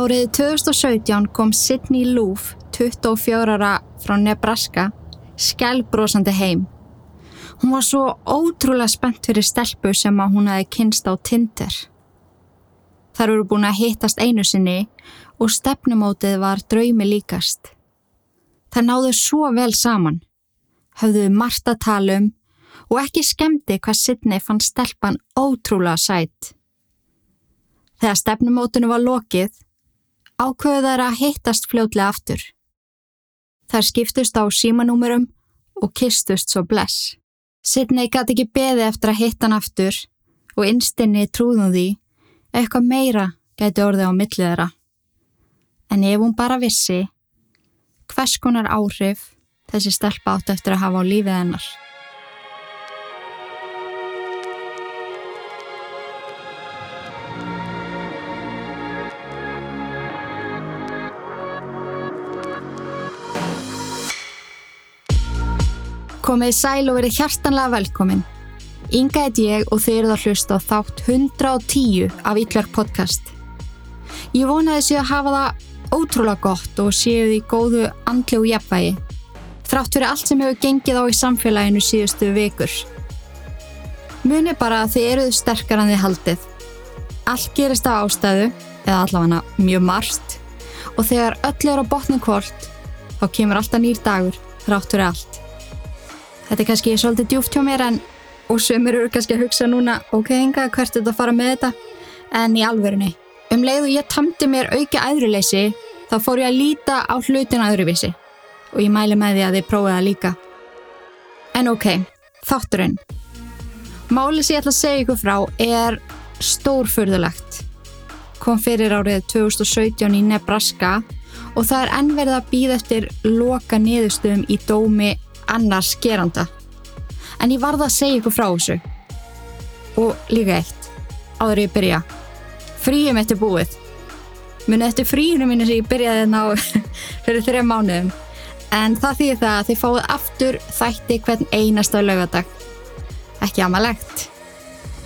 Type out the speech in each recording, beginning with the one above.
Árið 2017 kom Sidney Loof, 24 ára frá Nebraska, skælbrósandi heim. Hún var svo ótrúlega spennt fyrir stelpu sem að hún hafi kynst á Tinder. Þar eru búin að hittast einu sinni og stefnumótið var draumi líkast. Það náðu svo vel saman, höfðuðu margt að tala um og ekki skemmti hvað Sidney fann stelpan ótrúlega sætt. Þegar stefnumótinu var lokið, ákveðu þær að hittast fljótlega aftur. Þær skiptust á símanúmurum og kistust svo bless. Sidney gæti ekki beði eftir að hitta hann aftur og innstinni trúðum því eitthvað meira gæti orðið á millið þeirra. En ef hún bara vissi, hvers konar áhrif þessi stelpa átt eftir að hafa á lífið hennar. Komið sæl og verið hjartanlega velkomin. Inga heit ég og þið eruð að hlusta á þátt 110 af Ítlar podcast. Ég vonaði séu að hafa það ótrúlega gott og séu því góðu andlegu jafnvægi. Þrátt fyrir allt sem hefur gengið á í samfélaginu síðustu vikur. Muni bara að þið eruð sterkar en þið haldið. Allt gerist á ástæðu, eða allavega mjög marst, og þegar öll er á botnum kvöld, þá kemur alltaf nýr dagur þrátt fyrir allt. Þetta er kannski svolítið djúft hjá mér en og sömur eru kannski að hugsa núna ok, enga, hvert er þetta að fara með þetta en í alverðinni. Um leið og ég tamdi mér auka aðruleysi þá fór ég að líta á hlutin aðruvísi og ég mæli með því að þið prófið það líka. En ok, þátturinn. Málið sem ég ætla að segja ykkur frá er stórfurðulegt. Kom fyrir árið 2017 í Nebraska og það er ennverð að býða eftir loka niðurstöðum í dómi annars geranda. En ég varða að segja ykkur frá þessu. Og líka eitt, áður ég byrja. Fríum eftir búið. Munið eftir fríinu mínu sem ég byrjaði ná fyrir þrejum mánuðum. En það þýðir það að þið fáið aftur þætti hvern einasta lögadag. Ekki amalegt.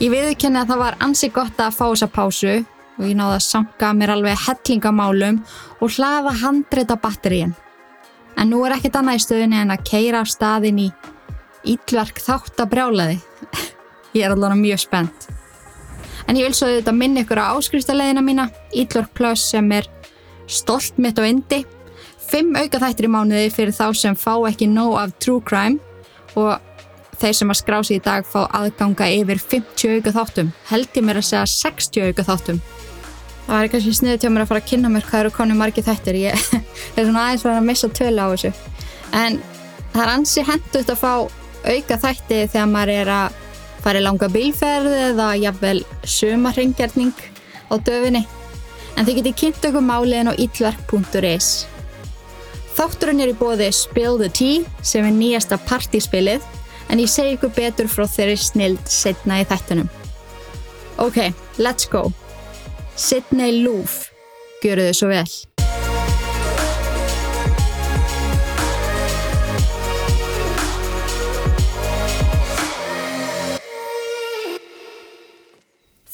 Ég viðkenni að það var ansi gott að fá þessa pásu og ég náði að sanga mér alveg hellingamálum og hlaða handreita batteríin. En nú er ekkert annað í stöðunni en að keira á staðin í ítlverk þáttabrjálaði. Ég er allavega mjög spennt. En ég vil svo auðvitað minna ykkur á áskriftaleðina mína, Ítlverk Plus sem er stolt mitt og indi. Fimm auka þættir í mánuði fyrir þá sem fá ekki nóg af true crime og þeir sem að skrá sig í dag fá aðganga yfir 50 auka þáttum. Held ég mér að segja 60 auka þáttum. Það er kannski sniðið til mér að fara að kynna mér hvað eru konu margir þættir. Ég er svona aðeins verið að missa tölu á þessu. En það er ansi hendugt að fá auka þætti þegar maður er að fara í langa bílferð eða jafnvel sumarringjarning á döfinni. En þið getið kynnt okkur máliðin á ítlverk.is. Þátturinn er í bóði Spill the Tea sem er nýjasta partíspilið en ég segi ykkur betur frá þeirri snild setna í þættunum. Ok, let's go! Sidney Loof, gjöru þið svo vel.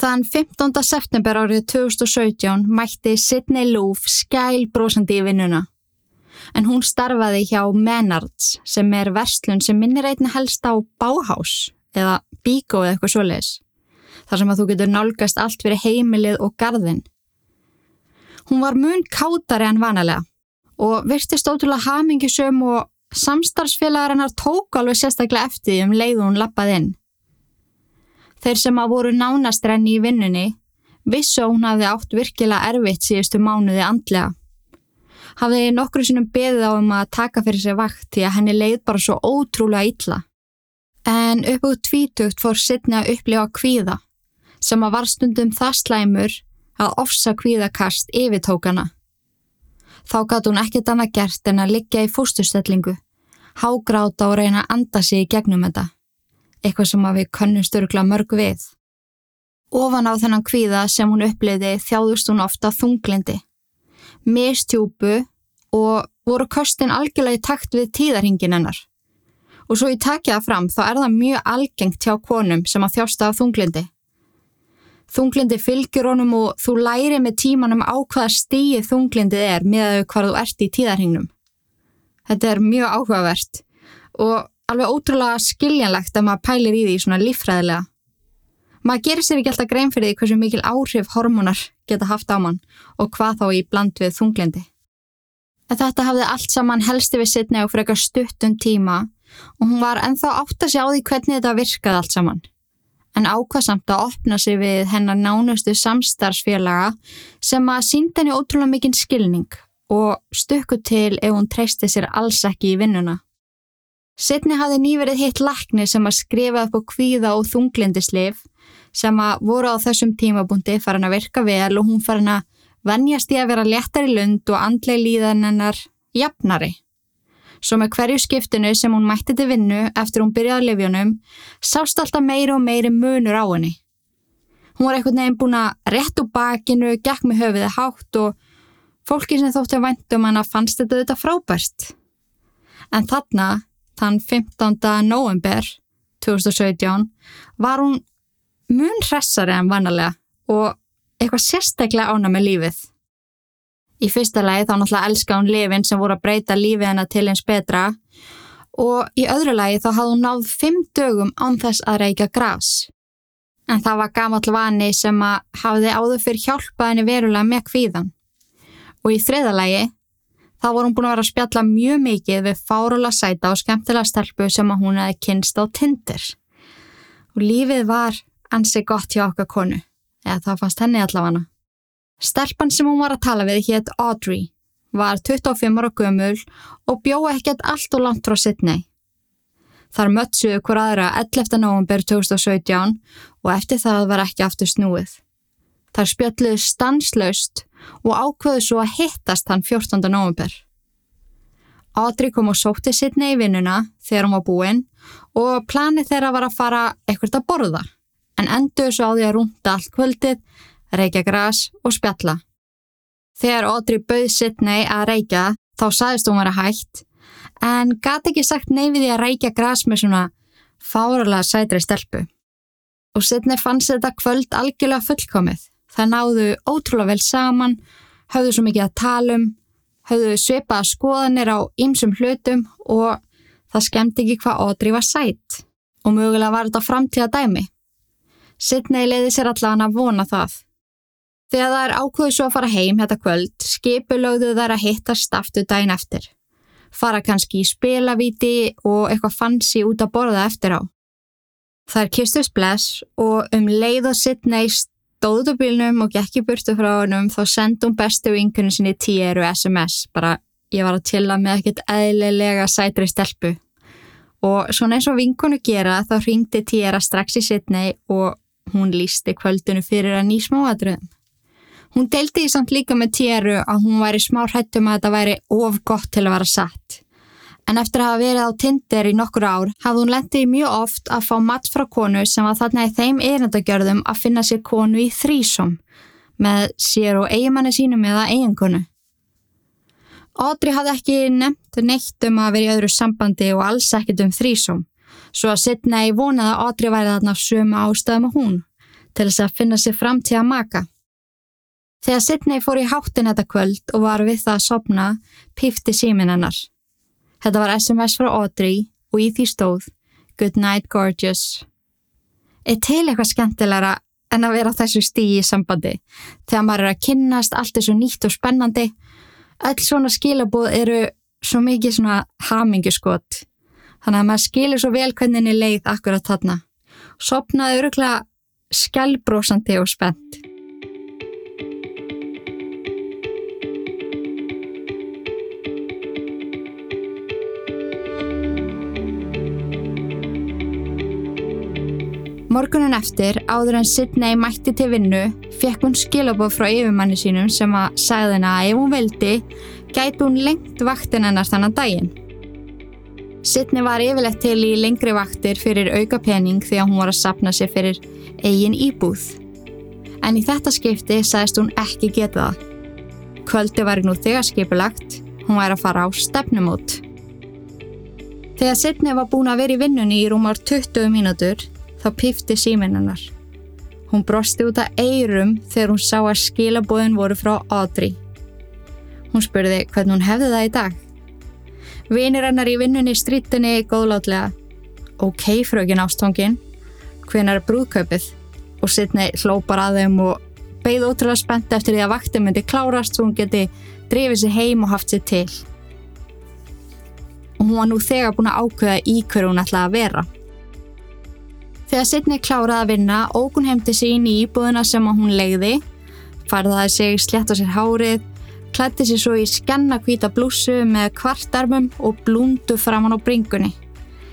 Þann 15. september árið 2017 mætti Sidney Loof skæl brosandi í vinnuna. En hún starfaði hjá Menards sem er verslun sem minnir einnig helst á Bauhaus eða Bíkó eða eitthvað svoleiðis þar sem að þú getur nálgast allt fyrir heimilið og gardin. Hún var mun kátari en vanalega og virtist ótrúlega hamingisum og samstarfsfélagar hennar tók alveg sérstaklega eftir um leið hún lappað inn. Þeir sem að voru nánastrenni í vinnunni vissu að hún hafði átt virkilega erfitt síðustu mánuði andlega. Hafði nokkru sinum beðið á um að taka fyrir sér vakt því að henni leið bara svo ótrúlega illa. En upp út tvítugt fór Sidney að upplifa kvíða sem að var stundum það slæmur að ofsa kvíðakast yfirtókana. Þá gatt hún ekkert annað gert en að liggja í fóstustellingu, hágráta og reyna að anda sig í gegnum þetta, eitthvað sem að við könnum störgla mörg við. Ofan á þennan kvíða sem hún uppliði þjáðust hún ofta þunglindi, mistjúpu og voru köstin algjörlega í takt við tíðarhingin hennar. Og svo ég takja það fram þá er það mjög algengt hjá konum sem að þjásta af þunglindi. Þunglindi fylgjur honum og þú læri með tímanum á hvaða stíi þunglindið er með hvað þú ert í tíðarhingnum. Þetta er mjög áhugavert og alveg ótrúlega skiljanlegt að maður pælir í því svona lífræðilega. Maður gerir sér ekki alltaf grein fyrir því hversu mikil áhrif hormonar geta haft á mann og hvað þá í bland við þunglindi. En þetta hafði allt saman helsti við sittni á eitthvað stuttum tíma og hún var enþá átt að sjá því hvernig þetta virkaði allt saman en ákvaðsamt að opna sig við hennar nánustu samstarfsfélaga sem að sínda henni ótrúlega mikinn skilning og stökku til ef hún treysti sér alls ekki í vinnuna. Setni hafði nýverið hitt lakni sem að skrifa upp á kvíða og þunglindislif sem að voru á þessum tímabúndi farin að virka vel og hún farin að vennjast í að vera léttar í lund og andlega líðan hennar jafnari. Svo með hverju skiptinu sem hún mætti til vinnu eftir hún byrjaði að lifjónum, sást alltaf meiri og meiri munur á henni. Hún var einhvern veginn búin að rétt úr bakinu, gekk með höfiði hátt og fólki sem þótti að væntum hana fannst þetta þetta frábært. En þarna, þann 15. november 2017, var hún mun hressari en vanalega og eitthvað sérstaklega ána með lífið. Í fyrsta lagi þá náttúrulega elska hún lifin sem voru að breyta lífið hennar til eins betra og í öðru lagi þá hafði hún náð fimm dögum án þess að reyka græs. En það var gamall vani sem að hafiði áður fyrir hjálpað henni verulega með kvíðan. Og í þriða lagi þá voru hún búin að vera að spjalla mjög mikið við fárula sæta og skemmtilega stelpu sem að hún hefði kynst á tindir. Og lífið var ansi gott hjá okkar konu, eða það fannst henni allavega. Stelpan sem hún var að tala við hétt Audrey, var 25 ára gömul og bjóði ekkert allt og langt frá Sydney. Þar mötsuðu hver aðra 11. november 2017 og eftir það var ekki aftur snúið. Þar spjalluðu stanslaust og ákveðu svo að hittast hann 14. november. Audrey kom og sótti Sydney í vinnuna þegar hún var búinn og planið þeirra var að fara ekkert að borða en endur svo á því að rúnda allt kvöldið reykja græs og spjalla. Þegar Audrey bauð Sidney að reykja þá saðist hún vera hægt en gati ekki sagt neyfiði að reykja græs með svona fáralega sætri stelpu. Og Sidney fannst þetta kvöld algjörlega fullkomið. Það náðu ótrúlega vel saman, höfðu svo mikið að tala um, höfðu svipaða skoðanir á ýmsum hlutum og það skemmt ekki hvað Audrey var sætt og mögulega var þetta framtíða dæmi. Sidney leiði sér allavega að vona það. Þegar er ákvöðu svo að fara heim þetta kvöld, skipulögðu þær að hittast aftur daginn eftir. Fara kannski í spilavíti og eitthvað fansi út að borða eftir á. Er kistust bless og um leið og Sidney stóð út á bílnum og gekk í burtu frá honum þá sendum bestu vinkunni sinni tíru SMS. Bara ég var að tilla með ekkert eðlilega sætri stelpu. Og svona eins og vinkunu gera þá ringdi tíra strax í Sidney og hún lísti kvöldunu fyrir að ný smáadröðum. Hún deildi því samt líka með Tjeru að hún væri smá hrættum að þetta væri of gott til að vera satt. En eftir að hafa verið á Tinder í nokkur ár hafði hún lendið mjög oft að fá mat frá konu sem var þarna í þeim eirindagjörðum að finna sér konu í þrísom með sér og eigimanni sínum eða eiginkonu. Audrey hafði ekki nefnt neitt um að vera í öðru sambandi og alls ekkit um þrísom svo að Sidney vonaði að Audrey væri þarna sömu ástæðum og hún til þess að finna sér framtíða maka. Þegar Sidney fór í háttin þetta kvöld og var við það að sopna, pifti símin hennar. Þetta var SMS frá Audrey og í því stóð Good night gorgeous. Er til eitthvað skemmtilegra en að vera þessu stígi í sambandi þegar maður er að kynnast allt svo nýtt og spennandi. Öll svona skilabóð eru svo mikið svona haminguskot. Þannig að maður skilur svo vel hvernig henni leið akkurat þarna. Sopnaði öruglega skjálbrósandi og spennt. Morgunin eftir, áður en Sidney mætti til vinnu, fekk hún skilabóð frá yfirmanni sínum sem að sagði henn að ef hún veldi, gæti hún lengt vaktin hennar þannan daginn. Sidney var yfirlegt til í lengri vaktir fyrir auka pening því að hún var að sapna sér fyrir eigin íbúð. En í þetta skipti sagðist hún ekki geta það. Kvöldi var nú þegar skipulagt, hún væri að fara á stefnumót. Þegar Sidney var búin að vera í vinnunni í rúmar 20 mínútur þá pifti síminn hennar. Hún brosti út af eirum þegar hún sá að skilabóðin voru frá Audrey. Hún spurði hvernig hún hefði það í dag. Vinir hennar í vinnunni strítinni góðlátlega. Ok, frökin ástfangin, hvenar er brúðkaupið? Og Sidney hlópar að þeim og beigð ótrúlega spennt eftir því að vakti myndi klárast svo hún geti drifið sér heim og haft sér til. Og hún var nú þegar búin að ákveða í hverju hún ætlaði að vera. Þegar Sidney kláraði að vinna, óg hún heimti sín í íbúðina sem hún legði, farðaði sig, sletta sér hárið, klætti sér svo í skenna hvita blúsu með kvartarmum og blúndu framann á bringunni,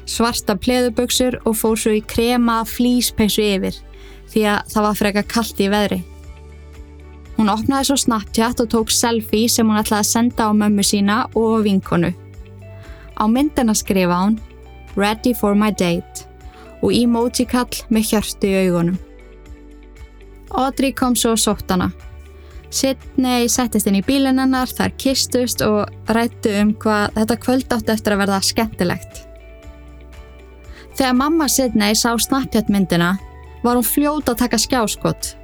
svarta pleðuböksur og fór svo í krema flýspeysu yfir því að það var freka kallt í veðri. Hún opnaði svo Snapchat og tók selfie sem hún ætlaði að senda á mömmu sína og vinkonu. Á myndina skrifa hún Ready for my date og emoji kall með hjörtu í augunum. Audrey kom svo og sótt hana. Sidney settist inn í bílinn hennar, þar kistust og rættu um hvað þetta kvöld átti eftir að verða skemmtilegt. Þegar mamma Sidney sá Snapchat myndina var hún fljóta að taka skjáskott.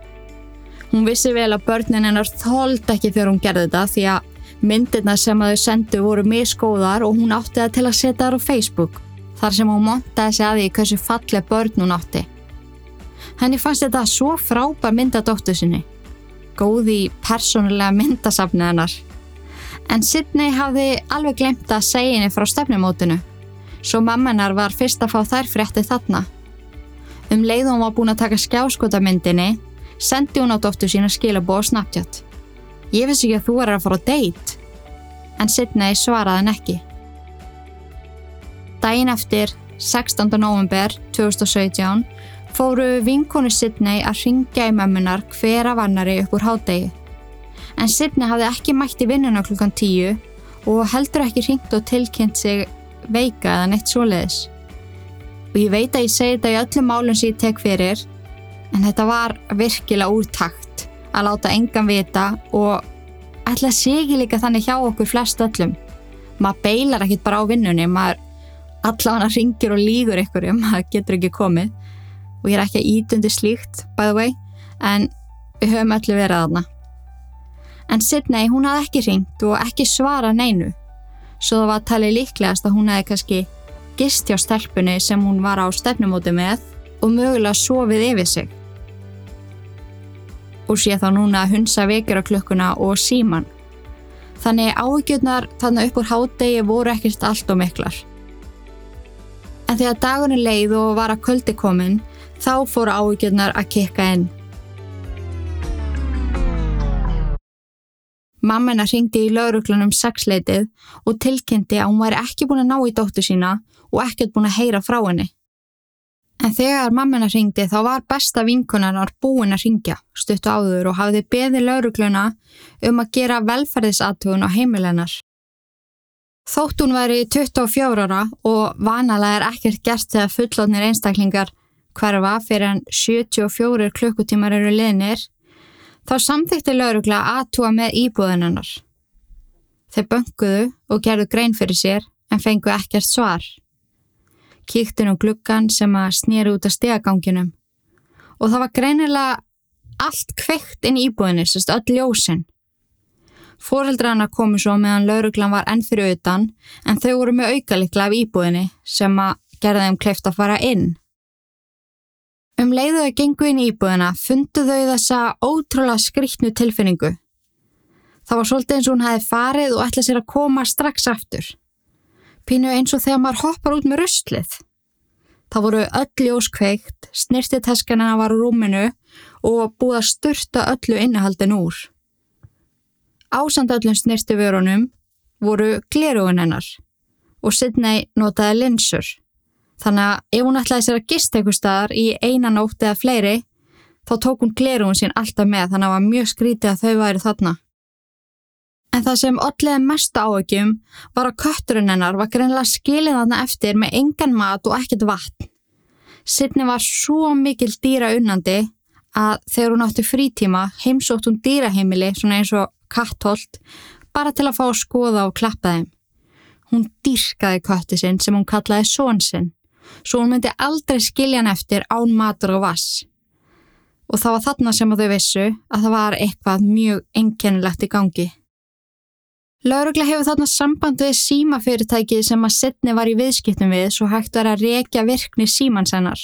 Hún vissi vel að börnin hennar þóld ekki þegar hún gerði þetta því að myndirna sem að þau sendu voru miskóðar og hún átti það til að setja þar á Facebook þar sem hún montaði sig að því hversu falleg börn hún átti. Henni fannst þetta svo frábær myndadóttu sinni, góð í persónulega myndasafni hennar. En Sidney hafði alveg glemt að segja henni frá stefnumótinu, svo mammenar var fyrst að fá þær frétti þarna. Um leið hún var búin að taka skjáskotamyndinni, sendi hún á dóttu sína skilabó og Snapchat. Ég finnst ekki að þú er að fara á date, en Sidney svaraði henn ekki. Dæin eftir, 16. november 2017, fóru vinkonu Sidney að ringja í mömmunar hver af annari upp úr hádegi. En Sidney hafði ekki mætt í vinnuna klukkan 10 og heldur ekki ringt og tilkynnt sig veika eða neitt svoleiðis. Og ég veit að ég segi þetta í öllum málum sem ég tek fyrir, en þetta var virkilega úrtakt að láta engan vita og ætla að segi líka þannig hjá okkur flest öllum. Maður beilar ekkit bara á vinnunni, maður allavega ringir og lígur um að það getur ekki komið. Og ég er ekki að ítundi slíkt by the way en við höfum öllu verið aðna en Sidney hún hafði ekki ringt og ekki svara neinu. Svo það var talið líklegast að hún hefði kannski gist hjá stelpunni sem hún var á stefnumóti með og mögulega sofið yfir sig. Og sé þá núna að hunsa klukkuna og síman þannig áhugjurnar þannig upp úr hádegi voru ekkert allt og miklar En þegar dagunni leið og var að kvöldi komin, þá fóru áhugjörnar að kikka inn. Mammina ringdi í lauruglunum sexleitið og tilkynnti að hún væri ekki búin að ná í dóttu sína og ekkert búin að heyra frá henni. En þegar mammina ringdi þá var besta vinkunarnar búin að ringja, stuttu áður og hafði beði laurugluna um að gera velferðisatúun á heimilennar. Þótt hún væri 24 ára og vanalega er ekkert gert þegar fullotnir einstaklingar hverfa fyrir en 74 klukkutímar eru liðnir, þá samþykti laurugla aðtúa með íbúðinannar. Þeir bönguðu og gerðu grein fyrir sér en fengu ekkert svar. Kíktinn og gluggan sem að snýra út af stegaganginum og það var greinilega allt kveikt inn í íbúðinni, sérst öll ljósinn. Fóreldrana komu svo meðan lauruglan var enn fyrir utan en þau voru með aukalikla af íbúðinni sem að gerða þeim kleift að fara inn. Um leiðuðu gengu inn í íbúðina fundu þau þessa ótrúlega skriktnu tilfinningu. Það var svolítið eins og hún hefði farið og ætla sér að koma strax aftur. Pínu eins og þegar maður hoppar út með röstlið. Það voru öll jóskveikt, snirtiteskanina var úr rúminu og búið að styrta öllu innihaldin úr. Ásandallum snirti vörunum voru glerugun hennar og Sidney notaði linsur. Þannig að ef hún ætlaði sér að gista eitthvað staðar í einan ótt eða fleiri, þá tók hún glerugun sín alltaf með þannig að það var mjög skrítið að þau væri þarna. En það sem allega mest áökjum var að kötturinn hennar var greinlega skilin þarna eftir með engan mat og ekkert vatn. Sidney var svo mikil dýra unnandi að þegar hún átti frítíma heimsótt hún dýraheimili svona eins og kattholt bara til að fá að skoða og klappa þeim. Hún dýrkaði kötti sinn sem hún kallaði són sinn, svo hún myndi aldrei skilja hann eftir án matur og vass. og það var þarna sem þau vissu að það var eitthvað mjög einkennilegt í gangi. Laurugla hefur þarna samband við símafyrirtækið sem að Sidney var í viðskiptum við svo hægt var að rekja virkni símans hennar.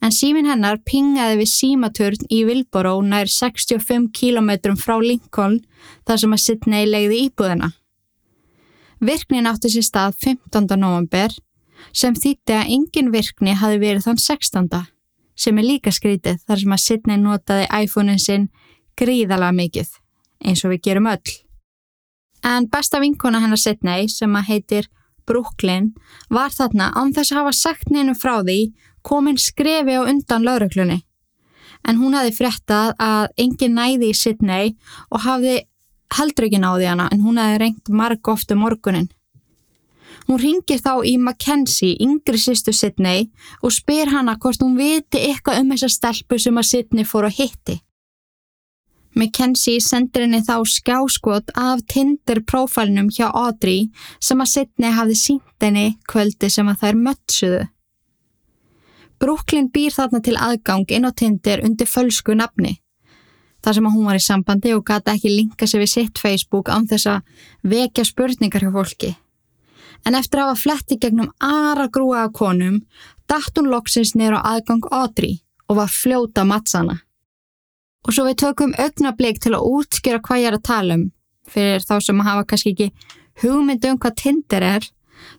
En símin hennar pingaði við símaturn í Vilboró nær 65 km frá Lincoln þar sem að Sidney legði íbúðina. Virknin átti sér stað 15. november sem þýtti að engin virkni hafi verið þann 16. sem er líka skrítið þar sem að Sidney notaði iPhone-in sinn gríðalega mikið, eins og við gerum öll. En besta vinkona hennar Sidney sem að heitir Brooklyn var þarna án þess að hafa sagt neinu frá því komin skrefi á undan lauruglunni. En hún hafi frettað að engin næði í Sidney og hafði heldur ekki náði hana en hún hafi reynt marg ofta um morgunin. Hún ringir þá í Mackenzie, yngri sýstu Sidney og spyr hana hvort hún viti eitthvað um þessa stelpu sem að Sidney fór að hitti. Mackenzie sendir henni þá skjáskot af Tinder prófælnum hjá Audrey sem að Sidney hafði sínt henni kvöldi sem að þær mötsuðu. Brooklyn býr þarna til aðgang inn á Tinder undir fölsku nafni. Þar sem að hún var í sambandi og gata ekki linka sig við sitt Facebook án þess að vekja spurningar hjá fólki en eftir að hafa fletti gegnum aðra grúa af konum, dætt hún loksins neyra á aðgang Audrey og var fljóta mattsana. Og svo við tökum augnablik til að útskjöra hvað ég er að tala um, fyrir þá sem að hafa kannski ekki hugmynd um hvað Tinder er,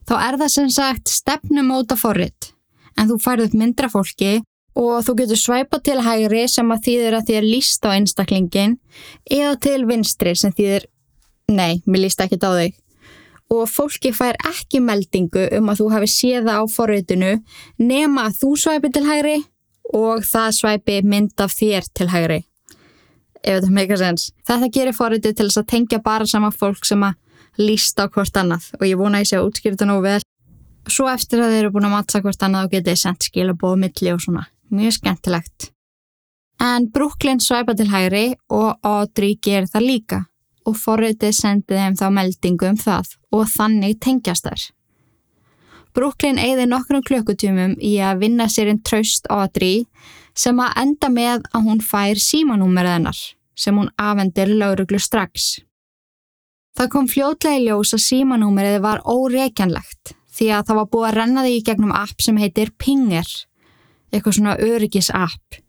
þá er það sem sagt stefnumóta forrið, en þú færð upp myndra fólki og þú getur svæpa til hægri sem að þýðir að þið er líst á einstaklingin eða til vinstri sem þýðir, nei, mér líst ekki á þig og fólki fær ekki meldingu um að þú hafi séða á forritinu nema að þú svæpi til hægri og það svæpi mynd af þér til hægri. Ef þetta meikar sens. Þetta gerir forritið til þess að tengja bara sama fólk sem að lísta á hvort annað og ég vona að ég sé að útskýra þetta nú vel. Svo eftir að þeir eru búin að mattsa hvort annað og getið sendt skilabóð milli og svona. Mjög skemmtilegt. En Brooklyn svæpa til hægri og Audrey ger það líka og forritið sendi þeim þá meldingu um það og þannig tengjast þær. Brooklyn eigði nokkrum klökkutumum í að vinna sér einn traust Adri sem að enda með að hún fær símanúmerið hennar sem hún afendir lauruglu strax. Það kom fljótlega í ljós að símanúmerið var óreikjanlegt því að það var búið að renna því í gegnum app sem heitir Pinger, eitthvað svona öryggis app.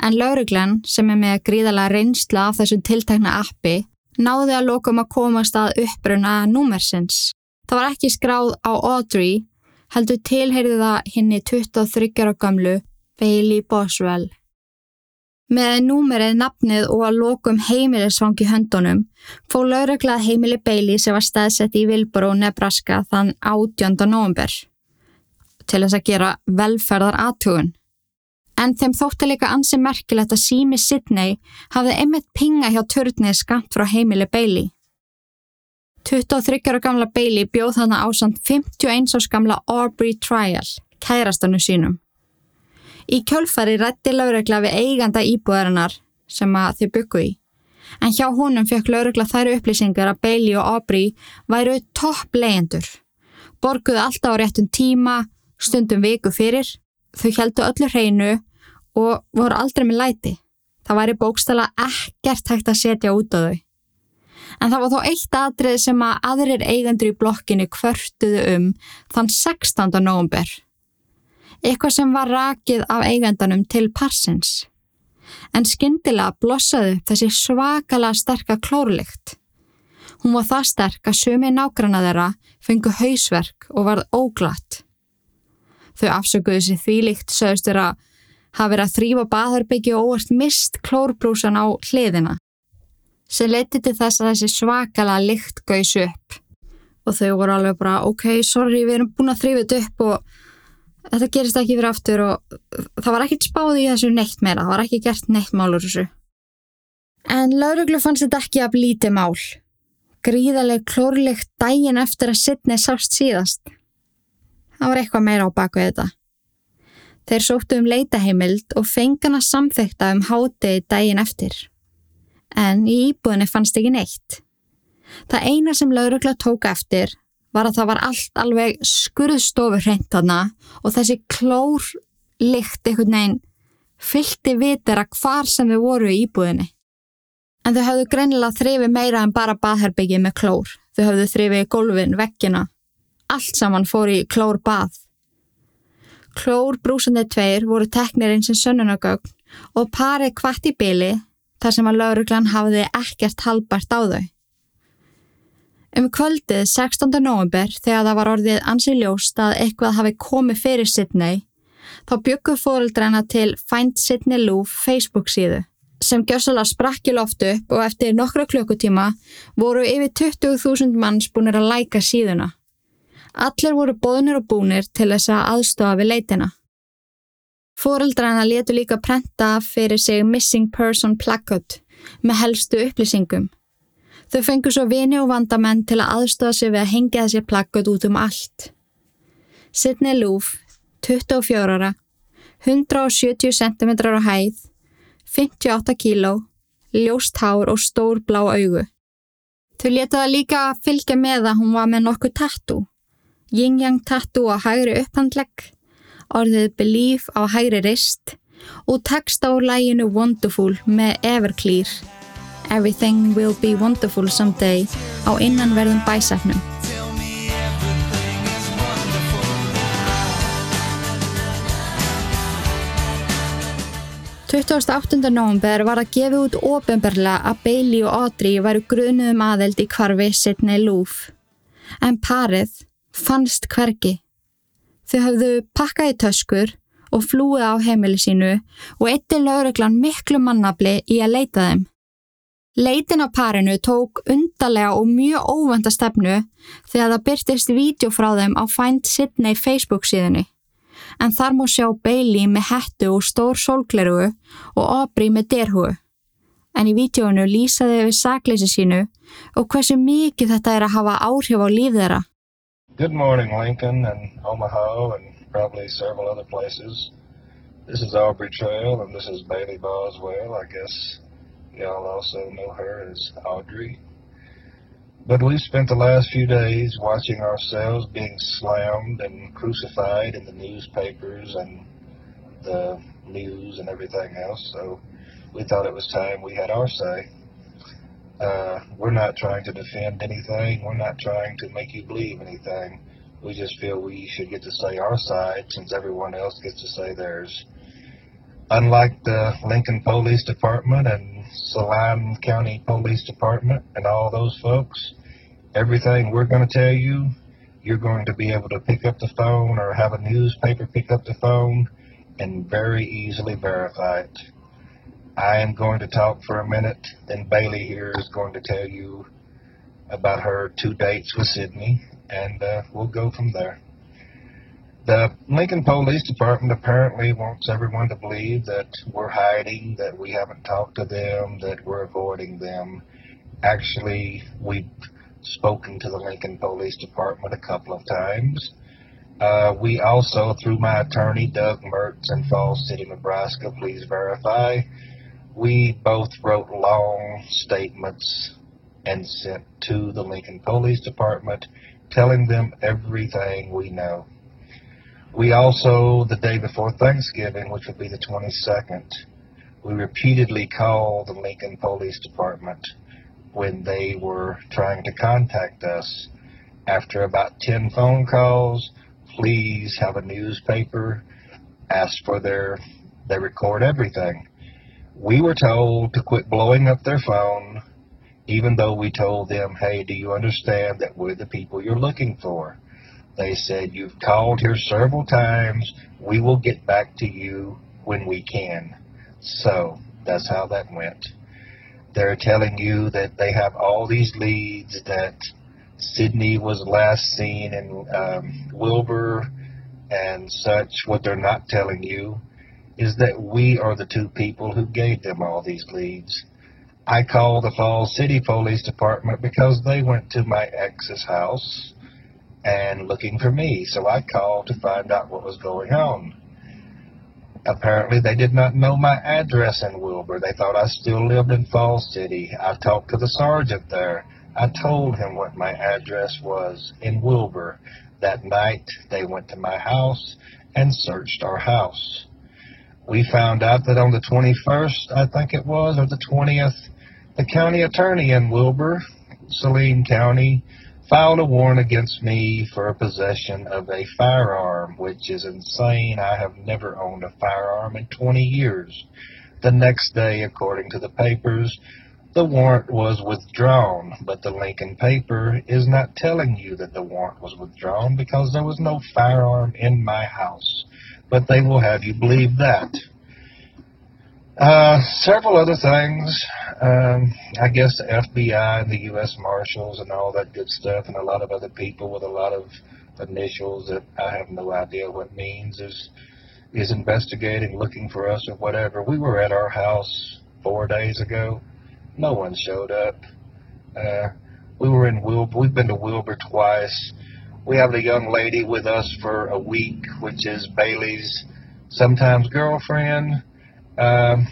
En lauruglan sem er með gríðala reynsla af þessum tiltakna appi náði að lokum að komast að uppbruna númersins. Það var ekki skráð á Audrey, heldur tilheyrði það henni 23 ára gamlu Bailey Boswell. Með númerið, nafnið og að lokum heimilisvangi höndunum fóð lauraglað heimili Bailey sem var staðsett í Vilboro, Nebraska þann 18. november til þess að gera velferðar aðtugun. En þeim þótti líka ansi merkilegt að sími Sidney hafði einmitt pinga hjá törnið skamt frá heimili Bailey. 23 ára gamla Bailey bjóð hana ásand 51 árs gamla Aubrey Trial, kærastanu sínum. Í kjölfari rætti laurugla við eiganda íbúðarinnar sem að þau byggu í. En hjá honum fekk laurugla þær upplýsingar að Bailey og Aubrey væru topp leyendur. Borguðu alltaf á réttum tíma, stundum viku fyrir. Þau heldu öllu hreinu og voru aldrei með læti. Það væri bókstala ekkert hægt að setja út á þau. En það var þó eitt atrið sem að aðrir eigendur í blokkinni kvörtuðu um þann 16. november. Eitthvað sem var rakið af eigandanum til parsins. En skyndilega blossaðu þessi svakala sterka klórlikt. Hún var það sterk að sumi nágrana þeirra fengu hausverk og varð óglatt. Þau afsökuðu sér þvílikt sögustur að hafa verið að þrýfa baðarbyggi og óvart mist klórbrúsan á hliðina sem leti til þess að þessi svakala lykt gauðs upp og þau voru alveg bara ok, sorry, við erum búin að þrýfa þetta upp og þetta gerist ekki fyrir aftur og það var ekkert spáði í þessu neitt meira, það var ekki gert neitt málur þessu. En lauruglu fannst þetta ekki að blíti mál. Gríðarlega klórlikt dægin eftir að Sidney sást síðast. Það var eitthvað meira á baku þetta. Þeir sóttu um leitaheimild og fengana samþekta um hátegi dægin eftir. En í íbúðinni fannst ekki neitt. Það eina sem laurugla tók eftir var að það var allt alveg skurðstofur hreint þarna og þessi klór lykt einhvern veginn fyllti vitera hvar sem þau voru í íbúðinni. En þau hafðu greinilega þrifið meira en bara baðherbyggið með klór. Þau hafðu þrifið gólfin, vekkina. Allt saman fór í klór bað. Klór brúsandi tveir voru teknir eins og sönnunagögn og parið kvart í byli þar sem að lauruglan hafiði ekkert halbart á þau. Um kvöldið 16. november þegar það var orðið ansi ljóst að eitthvað hafi komið fyrir Sidney þá byggu fóreldræna til Find Sidney Lou Facebook síðu sem gjössala sprakki loft upp og eftir nokkra klukkutíma voru yfir 20.000 manns búinir að læka síðuna. Allir voru bóðnir og búnir til þess að aðstofa við leitina. Fóreldrana letu líka prenta fyrir sig Missing Person Placket með helstu upplýsingum. Þau fengur svo vini og vandamenn til að aðstofa sig við að hengja þessi placket út um allt. Sidney Loof, 24 ára, 170 cm á hæð, 58 kíló, ljóst hár og stór blá augu. Þau letaði líka að fylgja með að hún var með nokkuð tattu. Yin-yang tattu á hægri upphandlegg, orðið Believe á hægri rist og text á læginu Wonderful með Everclear. Everything will be wonderful someday á innanverðum bæsafnum. 28. november var að gefa út ofinberlega að Bailey og Audrey væru grunuðum aðeld í kvarfi Sidney Loof. En parið fannst hvergi. Þau hafðu pakkað í töskur og flúið á heimili sínu og eittir lauruglan miklu mannabli í að leita þeim. Leitin á parinu tók undarlega og mjög óvönda stefnu þegar það byrtist vídeo frá þeim á Find Sidney Facebook síðunni en þar múi sjá Bailey með hettu og stór sólglerugu og Aubrey með derhugu. En í vítjónu lýsaði við sakleysi sínu og hversu mikið þetta er að hafa áhrif á líf þeirra. Good morning Lincoln and Omaha and probably several other places. This is Aubrey Trail and this is Bailey Boswell. I guess y'all also know her as Audrey. But we've spent the last few days watching ourselves being slammed and crucified in the newspapers and the news and everything else, so we thought it was time we had our say. Uh, we're not trying to defend anything. We're not trying to make you believe anything. We just feel we should get to say our side since everyone else gets to say theirs. Unlike the Lincoln Police Department and Saline County Police Department and all those folks. Everything we're going to tell you, you're going to be able to pick up the phone or have a newspaper pick up the phone and very easily verify it. I am going to talk for a minute, then Bailey here is going to tell you about her two dates with Sydney, and uh, we'll go from there. The Lincoln Police Department apparently wants everyone to believe that we're hiding, that we haven't talked to them, that we're avoiding them. Actually, we've spoken to the Lincoln Police Department a couple of times. Uh, we also, through my attorney, Doug Mertz in Falls City, Nebraska, please verify, we both wrote long statements and sent to the Lincoln Police Department telling them everything we know. We also, the day before Thanksgiving, which would be the 22nd, we repeatedly called the Lincoln Police Department when they were trying to contact us. After about 10 phone calls, please have a newspaper, ask for their, they record everything. We were told to quit blowing up their phone, even though we told them, hey, do you understand that we're the people you're looking for? They said, You've called here several times. We will get back to you when we can. So that's how that went. They're telling you that they have all these leads that Sydney was last seen in um, Wilbur and such. What they're not telling you is that we are the two people who gave them all these leads. I called the Falls City Police Department because they went to my ex's house and looking for me. So I called to find out what was going on. Apparently, they did not know my address in Wilbur. They thought I still lived in Falls City. I talked to the sergeant there. I told him what my address was in Wilbur. That night, they went to my house and searched our house. we found out that on the 21st, I think it was, or the 20th, the county attorney in Wilbur, Saline County, filed a warrant against me for a possession of a firearm, which is insane. I have never owned a firearm in 20 years. The next day, according to the papers, the warrant was withdrawn, but the Lincoln paper is not telling you that the warrant was withdrawn because there was no firearm in my house. But they will have you believe that. Uh, several other things. Um, I guess the FBI and the U.S. Marshals and all that good stuff, and a lot of other people with a lot of initials that I have no idea what means is is investigating, looking for us or whatever. We were at our house four days ago. No one showed up. Uh, we were in Wilbur. We've been to Wilbur twice. We have a young lady with us for a week, which is Bailey's sometimes girlfriend. Um,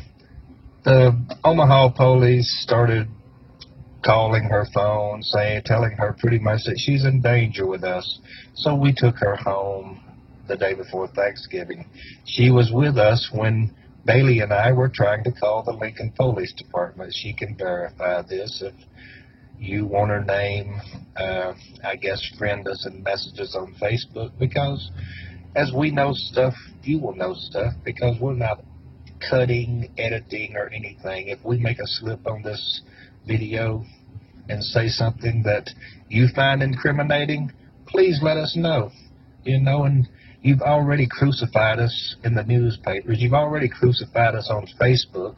the Omaha police started calling her phone, saying, telling her pretty much that she's in danger with us. So we took her home the day before Thanksgiving. She was with us when Bailey and I were trying to call the Lincoln Police Department. She can verify this if you want her name. Uh, I guess friend us and message us on Facebook because as we know stuff, you will know stuff because we're not cutting, editing, or anything. If we make a slip on this video and say something that you find incriminating, please let us know. You know, and you've already crucified us in the newspapers. You've already crucified us on Facebook.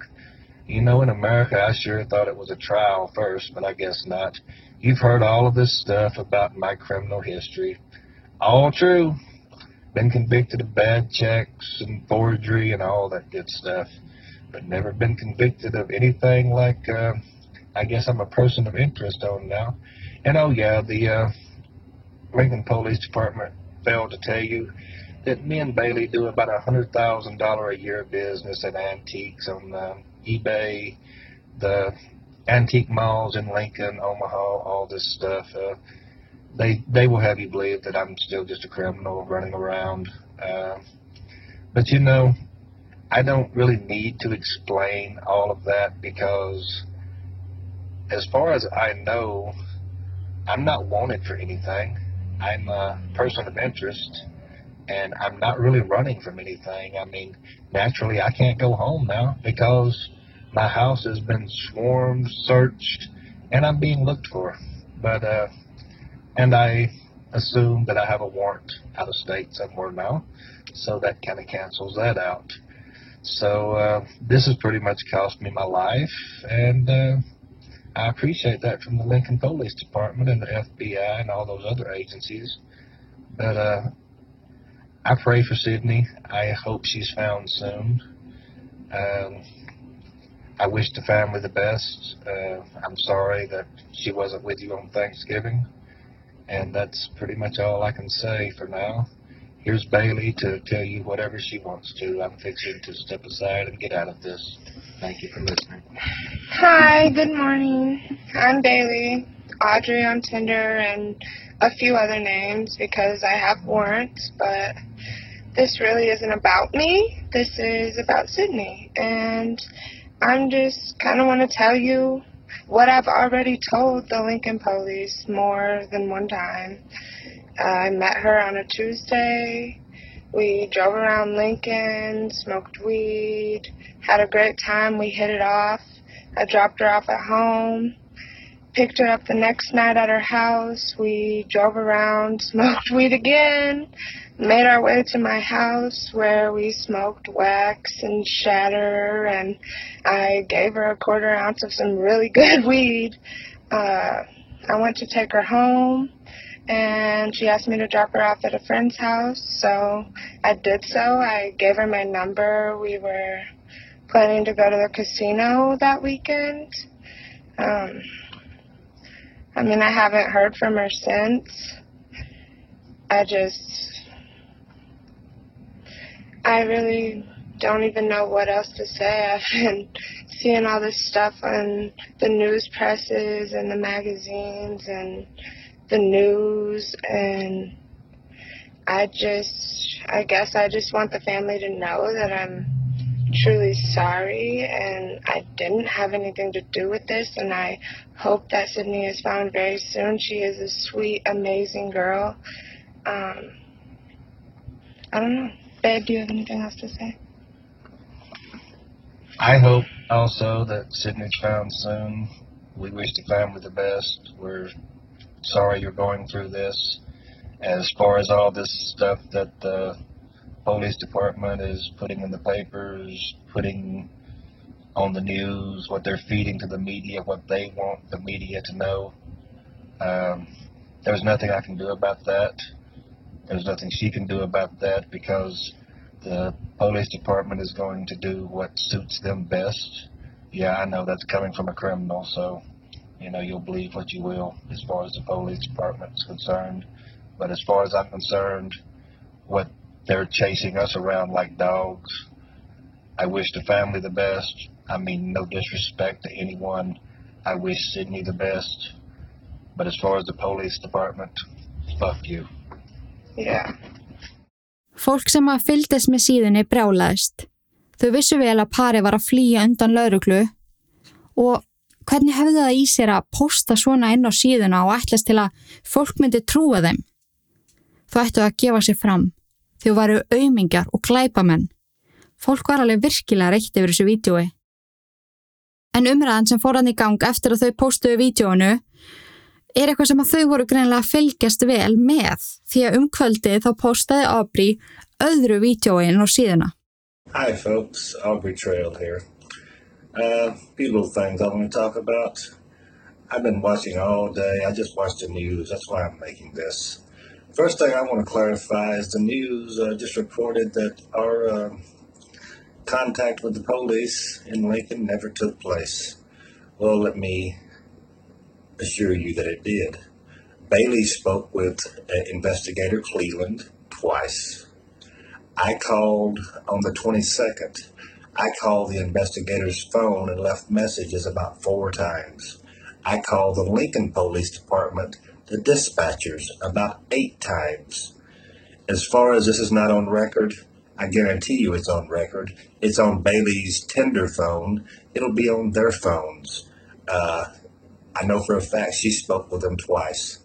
You know, in America, I sure thought it was a trial first, but I guess not. You've heard all of this stuff about my criminal history. All true been convicted of bad checks and forgery and all that good stuff, but never been convicted of anything like, uh, I guess I'm a person of interest on now. And oh yeah, the uh, Lincoln Police Department failed to tell you that me and Bailey do about a hundred thousand dollar a year business in antiques on uh, eBay, the antique malls in Lincoln, Omaha, all this stuff. Uh, they they will have you believe that I'm still just a criminal running around. Uh, but you know, I don't really need to explain all of that because, as far as I know, I'm not wanted for anything. I'm a person of interest, and I'm not really running from anything. I mean, naturally, I can't go home now because my house has been swarmed, searched, and I'm being looked for. But uh, and I assume that I have a warrant out of state somewhere now, so that kind of cancels that out. So uh, this has pretty much cost me my life, and uh, I appreciate that from the Lincoln Police Department and the FBI and all those other agencies. But uh, I pray for Sydney. I hope she's found soon. Um, I wish the family the best. Uh, I'm sorry that she wasn't with you on Thanksgiving. And that's pretty much all I can say for now. Here's Bailey to tell you whatever she wants to. I'm fixing to step aside and get out of this. Thank you for listening. Hi, good morning. I'm Bailey, Audrey on Tinder, and a few other names because I have warrants, but this really isn't about me. This is about Sydney. And I'm just kind of want to tell you what I've already told the Lincoln police more than one time. I met her on a Tuesday. We drove around Lincoln, smoked weed, had a great time. We hit it off. I dropped her off at home, picked her up the next night at her house. We drove around, smoked weed again, made our way to my house where we smoked wax and shatter and I gave her a quarter ounce of some really good weed. Uh, I went to take her home and she asked me to drop her off at a friend's house so I did so. I gave her my number. We were planning to go to the casino that weekend. Um, I mean, I haven't heard from her since. I just I really don't even know what else to say. I've been seeing all this stuff on the news presses and the magazines and the news and I just I guess I just want the family to know that I'm truly sorry, and I didn't have anything to do with this, and I hope that Sydney is found very soon. She is a sweet, amazing girl. Um, I don't know. Babe, do you have anything else to say? I hope also that Sydney's found soon. We wish the family the best. We're sorry you're going through this. As far as all this stuff that the police department is putting in the papers, putting on the news, what they're feeding to the media, what they want the media to know, um, there's nothing I can do about that. There's nothing she can do about that because the police department is going to do what suits them best. Yeah, I know that's coming from a criminal, so you know you'll believe what you will as far as the police department is concerned. But as far as I'm concerned, what they're chasing us around like dogs. I wish the family the best. I mean, no disrespect to anyone. I wish Sydney the best. But as far as the police department, fuck you. Yeah. Fólk sem að fylgdist með síðunni brjálaðist. Þau vissu vel að pari var að flýja undan lauruglu og hvernig hefðu það í sér að posta svona inn á síðuna og ætlast til að fólk myndi trúa þeim? Þú ættu að gefa sér fram. Þau varu auðmingjar og glæpamenn. Fólk var alveg virkilega reykt yfir þessu vídjói. En umræðan sem fór hann í gang eftir að þau postuðu vídjónu er eitthvað sem að þau voru greinlega að fylgjast vel með því að umkvöldið þá postaði Aubrey öðru vídjóin á síðuna. Hi folks, Aubrey Trail here. Uh, few little things I want to talk about. I've been watching all day. I just watched the news. That's why I'm making this. First thing I want to clarify is the news uh, just reported that our uh, contact with the police in Lincoln never took place. Well, let me assure you that it did. Bailey spoke with uh, investigator Cleveland twice. I called on the 22nd. I called the investigator's phone and left messages about four times. I called the Lincoln Police Department, the dispatchers, about eight times. As far as this is not on record, I guarantee you it's on record. It's on Bailey's tender phone. It'll be on their phones. Uh, I know for a fact she spoke with them twice,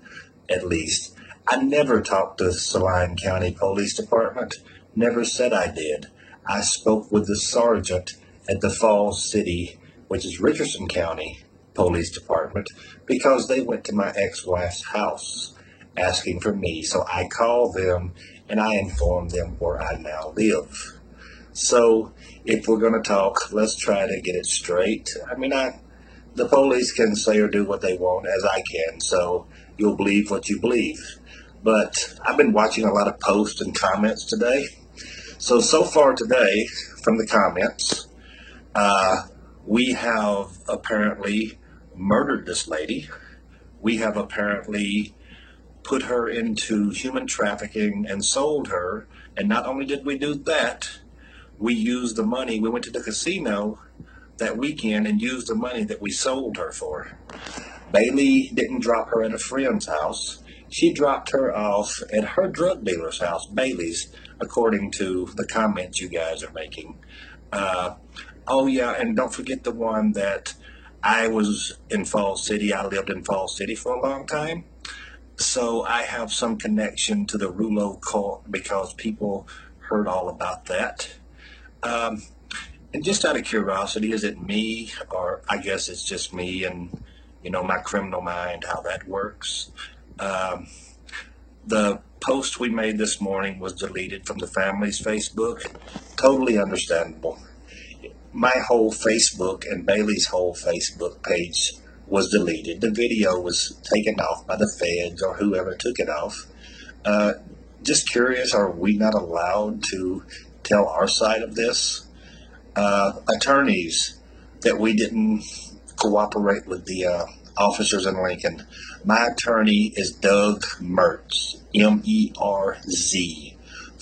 at least. I never talked to Saline County Police Department. Never said I did. I spoke with the sergeant at the Falls City, which is Richardson County Police Department, because they went to my ex-wife's house asking for me. So I called them and I informed them where I now live. So if we're going to talk, let's try to get it straight. I mean, I the police can say or do what they want as I can, so you'll believe what you believe. But I've been watching a lot of posts and comments today. So, so far today, from the comments, uh, we have apparently murdered this lady. We have apparently put her into human trafficking and sold her. And not only did we do that, we used the money. We went to the casino that weekend and used the money that we sold her for. Bailey didn't drop her at a friend's house. She dropped her off at her drug dealer's house, Bailey's, according to the comments you guys are making. Uh, oh, yeah, and don't forget the one that I was in Falls City. I lived in Falls City for a long time. So I have some connection to the Rulo cult because people heard all about that. Um, and just out of curiosity, is it me, or I guess it's just me and, you know, my criminal mind, how that works? Um, the post we made this morning was deleted from the family's Facebook. Totally understandable. My whole Facebook and Bailey's whole Facebook page was deleted. The video was taken off by the feds or whoever took it off. Uh, just curious, are we not allowed to tell our side of this? Uh, attorneys that we didn't cooperate with the uh, officers in Lincoln. My attorney is Doug Mertz, M E R Z,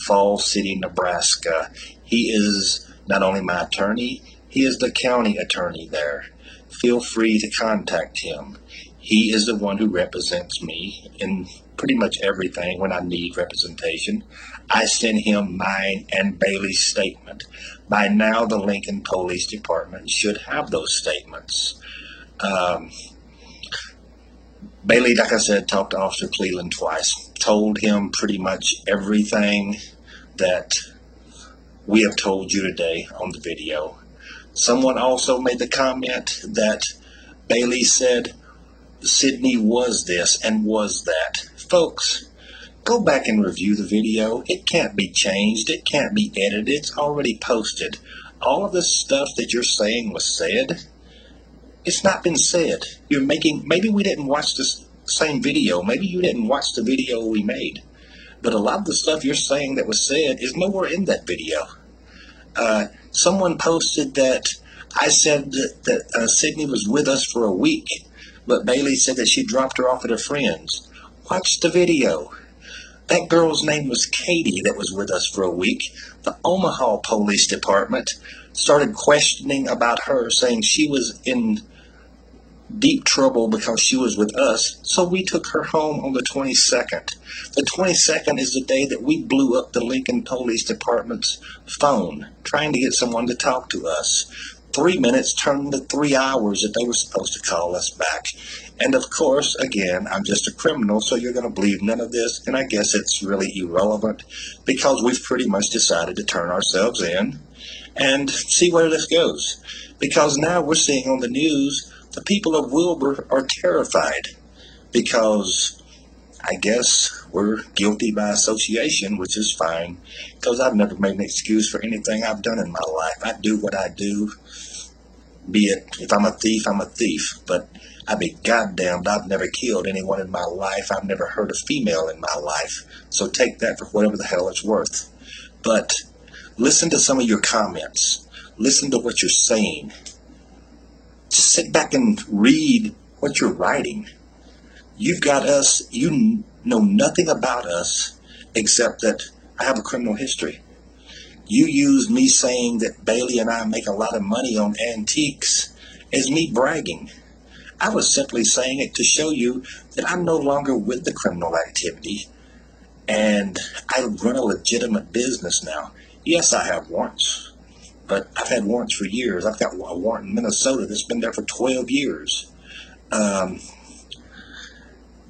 Falls City, Nebraska. He is not only my attorney, he is the county attorney there. Feel free to contact him. He is the one who represents me in pretty much everything when I need representation. I send him mine and Bailey's statement. By now, the Lincoln Police Department should have those statements. Um, Bailey, like I said, talked to Officer Cleveland twice, told him pretty much everything that we have told you today on the video. Someone also made the comment that Bailey said Sydney was this and was that. Folks, go back and review the video. It can't be changed. It can't be edited. It's already posted. All of this stuff that you're saying was said. It's not been said. You're making, maybe we didn't watch this same video. Maybe you didn't watch the video we made. But a lot of the stuff you're saying that was said is nowhere in that video. Uh, someone posted that I said that, that uh, Sydney was with us for a week, but Bailey said that she dropped her off at her friend's. Watch the video. That girl's name was Katie that was with us for a week. The Omaha Police Department started questioning about her, saying she was in deep trouble because she was with us, so we took her home on the 22nd. The 22nd is the day that we blew up the Lincoln Police Department's phone, trying to get someone to talk to us. Three minutes turned into three hours that they were supposed to call us back. And of course, again, I'm just a criminal, so you're going to believe none of this, and I guess it's really irrelevant because we've pretty much decided to turn ourselves in and see where this goes. Because now we're seeing on the news the people of Wilbur are terrified because I guess we're guilty by association, which is fine because I've never made an excuse for anything I've done in my life. I do what I do, be it if I'm a thief, I'm a thief, but I'd be goddamned, I've never killed anyone in my life. I've never hurt a female in my life. So take that for whatever the hell it's worth. But listen to some of your comments. Listen to what you're saying just sit back and read what you're writing. You've got us, you know nothing about us except that I have a criminal history. You used me saying that Bailey and I make a lot of money on antiques as me bragging. I was simply saying it to show you that I'm no longer with the criminal activity and I run a legitimate business now. Yes, I have warrants but I've had warrants for years. I've got a warrant in Minnesota that's been there for 12 years. Um,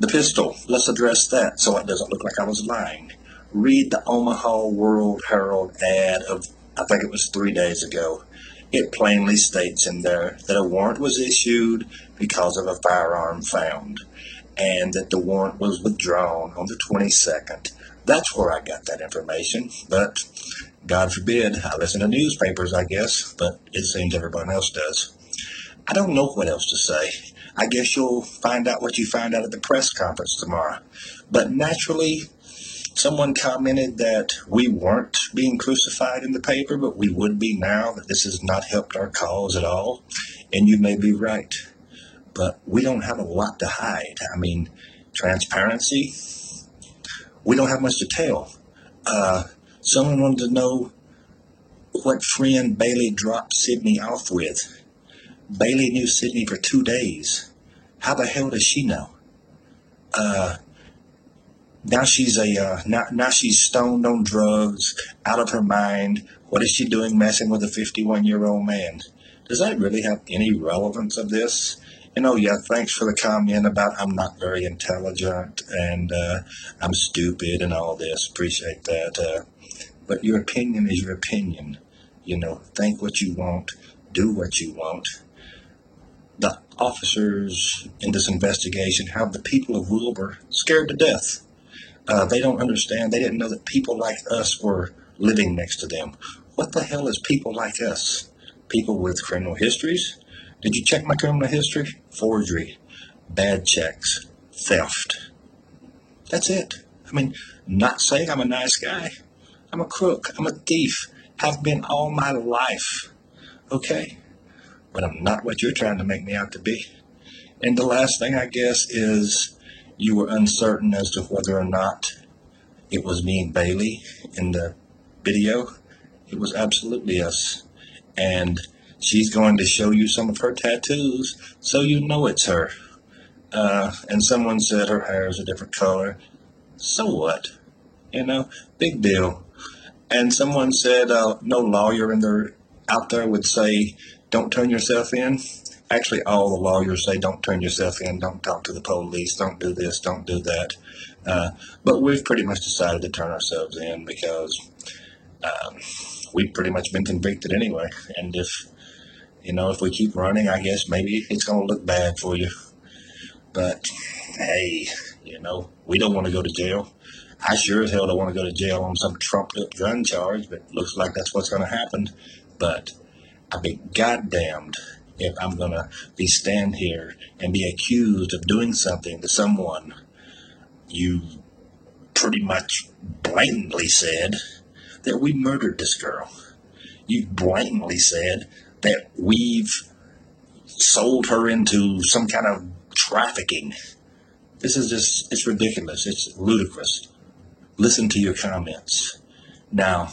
the pistol, let's address that so it doesn't look like I was lying. Read the Omaha World Herald ad of, I think it was three days ago. It plainly states in there that a warrant was issued because of a firearm found and that the warrant was withdrawn on the 22nd. That's where I got that information, but God forbid, I listen to newspapers, I guess, but it seems everyone else does. I don't know what else to say. I guess you'll find out what you find out at the press conference tomorrow. But naturally, someone commented that we weren't being crucified in the paper, but we would be now, that this has not helped our cause at all. And you may be right. But we don't have a lot to hide. I mean, transparency, we don't have much to tell. Uh, Someone wanted to know what friend Bailey dropped Sydney off with. Bailey knew Sydney for two days. How the hell does she know? Uh, now she's a uh, now, now she's stoned on drugs, out of her mind. What is she doing messing with a 51 year old man? Does that really have any relevance of this? And oh yeah, thanks for the comment about I'm not very intelligent and uh, I'm stupid and all this. Appreciate that. Uh, but your opinion is your opinion. You know, think what you want, do what you want. The officers in this investigation have the people of Wilbur scared to death. Uh, they don't understand. They didn't know that people like us were living next to them. What the hell is people like us? People with criminal histories? Did you check my criminal history? Forgery, bad checks, theft. That's it. I mean, not saying I'm a nice guy. I'm a crook. I'm a thief. Have been all my life. Okay? But I'm not what you're trying to make me out to be. And the last thing, I guess, is you were uncertain as to whether or not it was me and Bailey in the video. It was absolutely us. And she's going to show you some of her tattoos so you know it's her. Uh, and someone said her hair is a different color. So what? You know, big deal. And someone said uh, no lawyer in there out there would say don't turn yourself in. Actually, all the lawyers say don't turn yourself in, don't talk to the police, don't do this, don't do that. Uh, but we've pretty much decided to turn ourselves in because um, we've pretty much been convicted anyway. And if you know, if we keep running, I guess maybe it's going to look bad for you. But hey, you know, we don't want to go to jail. I sure as hell don't want to go to jail on some trumped up gun charge, but looks like that's what's going to happen. But I'd be goddamned if I'm going to be stand here and be accused of doing something to someone you pretty much blatantly said that we murdered this girl. You blatantly said that we've sold her into some kind of trafficking. This is just, it's ridiculous. It's ludicrous. Listen to your comments. Now,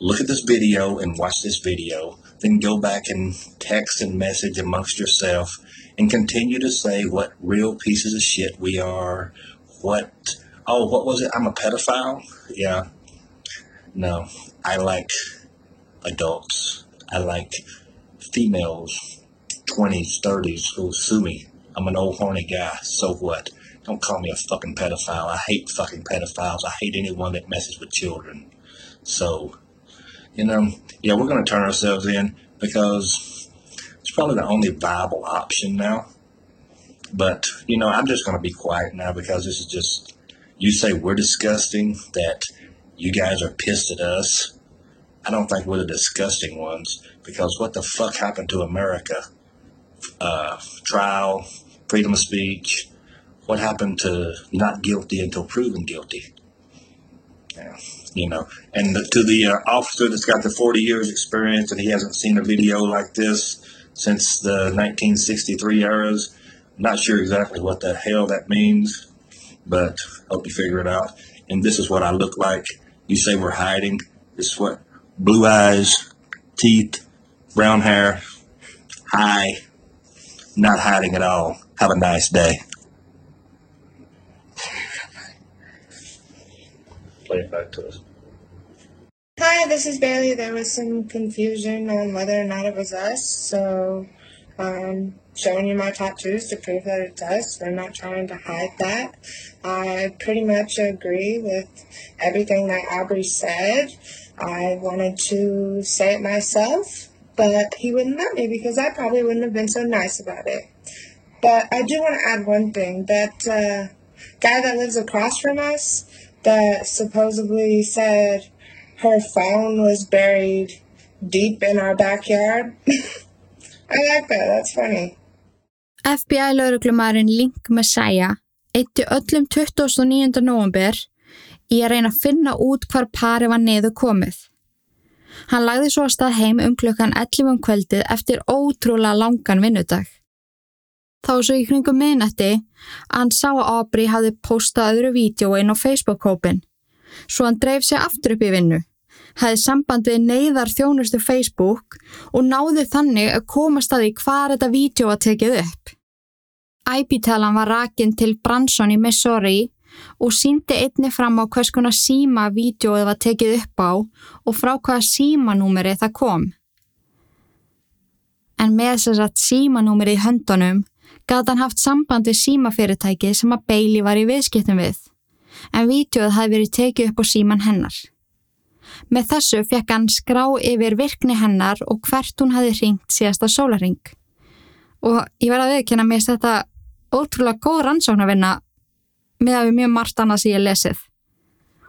look at this video and watch this video. Then go back and text and message amongst yourself and continue to say what real pieces of shit we are. What, oh, what was it? I'm a pedophile? Yeah. No, I like adults. I like females, 20s, 30s who sue me. I'm an old horny guy. So what? Don't call me a fucking pedophile. I hate fucking pedophiles. I hate anyone that messes with children. So, you know, yeah, we're going to turn ourselves in because it's probably the only viable option now. But, you know, I'm just going to be quiet now because this is just, you say we're disgusting, that you guys are pissed at us. I don't think we're the disgusting ones because what the fuck happened to America? Uh, trial, freedom of speech. What happened to not guilty until proven guilty? Yeah, you know, and the, to the uh, officer that's got the 40 years experience and he hasn't seen a video like this since the 1963 eras. Not sure exactly what the hell that means, but hope you figure it out. And this is what I look like. You say we're hiding. This is what blue eyes, teeth, brown hair, high, not hiding at all. Have a nice day. Play it back to us. Hi, this is Bailey. There was some confusion on whether or not it was us, so um, showing you my tattoos to prove that it's us. We're not trying to hide that. I pretty much agree with everything that Aubrey said. I wanted to say it myself, but he wouldn't let me because I probably wouldn't have been so nice about it. But I do want to add one thing. That uh, guy that lives across from us that supposedly said her phone was buried deep in our backyard. I like that. That's funny. FBI-lauruglumærin Link Messiah eitti öllum 29. november í að reyna að finna út hvar pari var niður komið. Hann lagði svo að stað heim um klukkan 11 um kvöldið eftir ótrúlega langan vinnudag. Þá svo í kringum miðnætti að hann sá að Aubrey hafði postað öðru vídjóin á Facebook-kópin. Svo hann dreif sig aftur upp í vinnu, hafði samband við neyðar þjónustu Facebook og náði þannig að komast að því hvar þetta vídjó var tekið upp. IP-talan var rakin til Branson í Missouri og síndi einni fram á hvers konar síma vídjóið var tekið upp á og frá hvaða símanúmeri það kom. En með þess að símanúmeri í höndunum gæti hann haft samband við símafyrirtæki sem að Bailey var í viðskiptum við, en vídjóið hafi verið tekið upp á síman hennar. Með þessu fekk hann skrá yfir virkni hennar og hvert hún hafi ringt síðasta sólaring. Og ég verði að viðkynna mér þetta ótrúlega góð rannsóknarvinna með að við mjög margt annað sem ég lesið.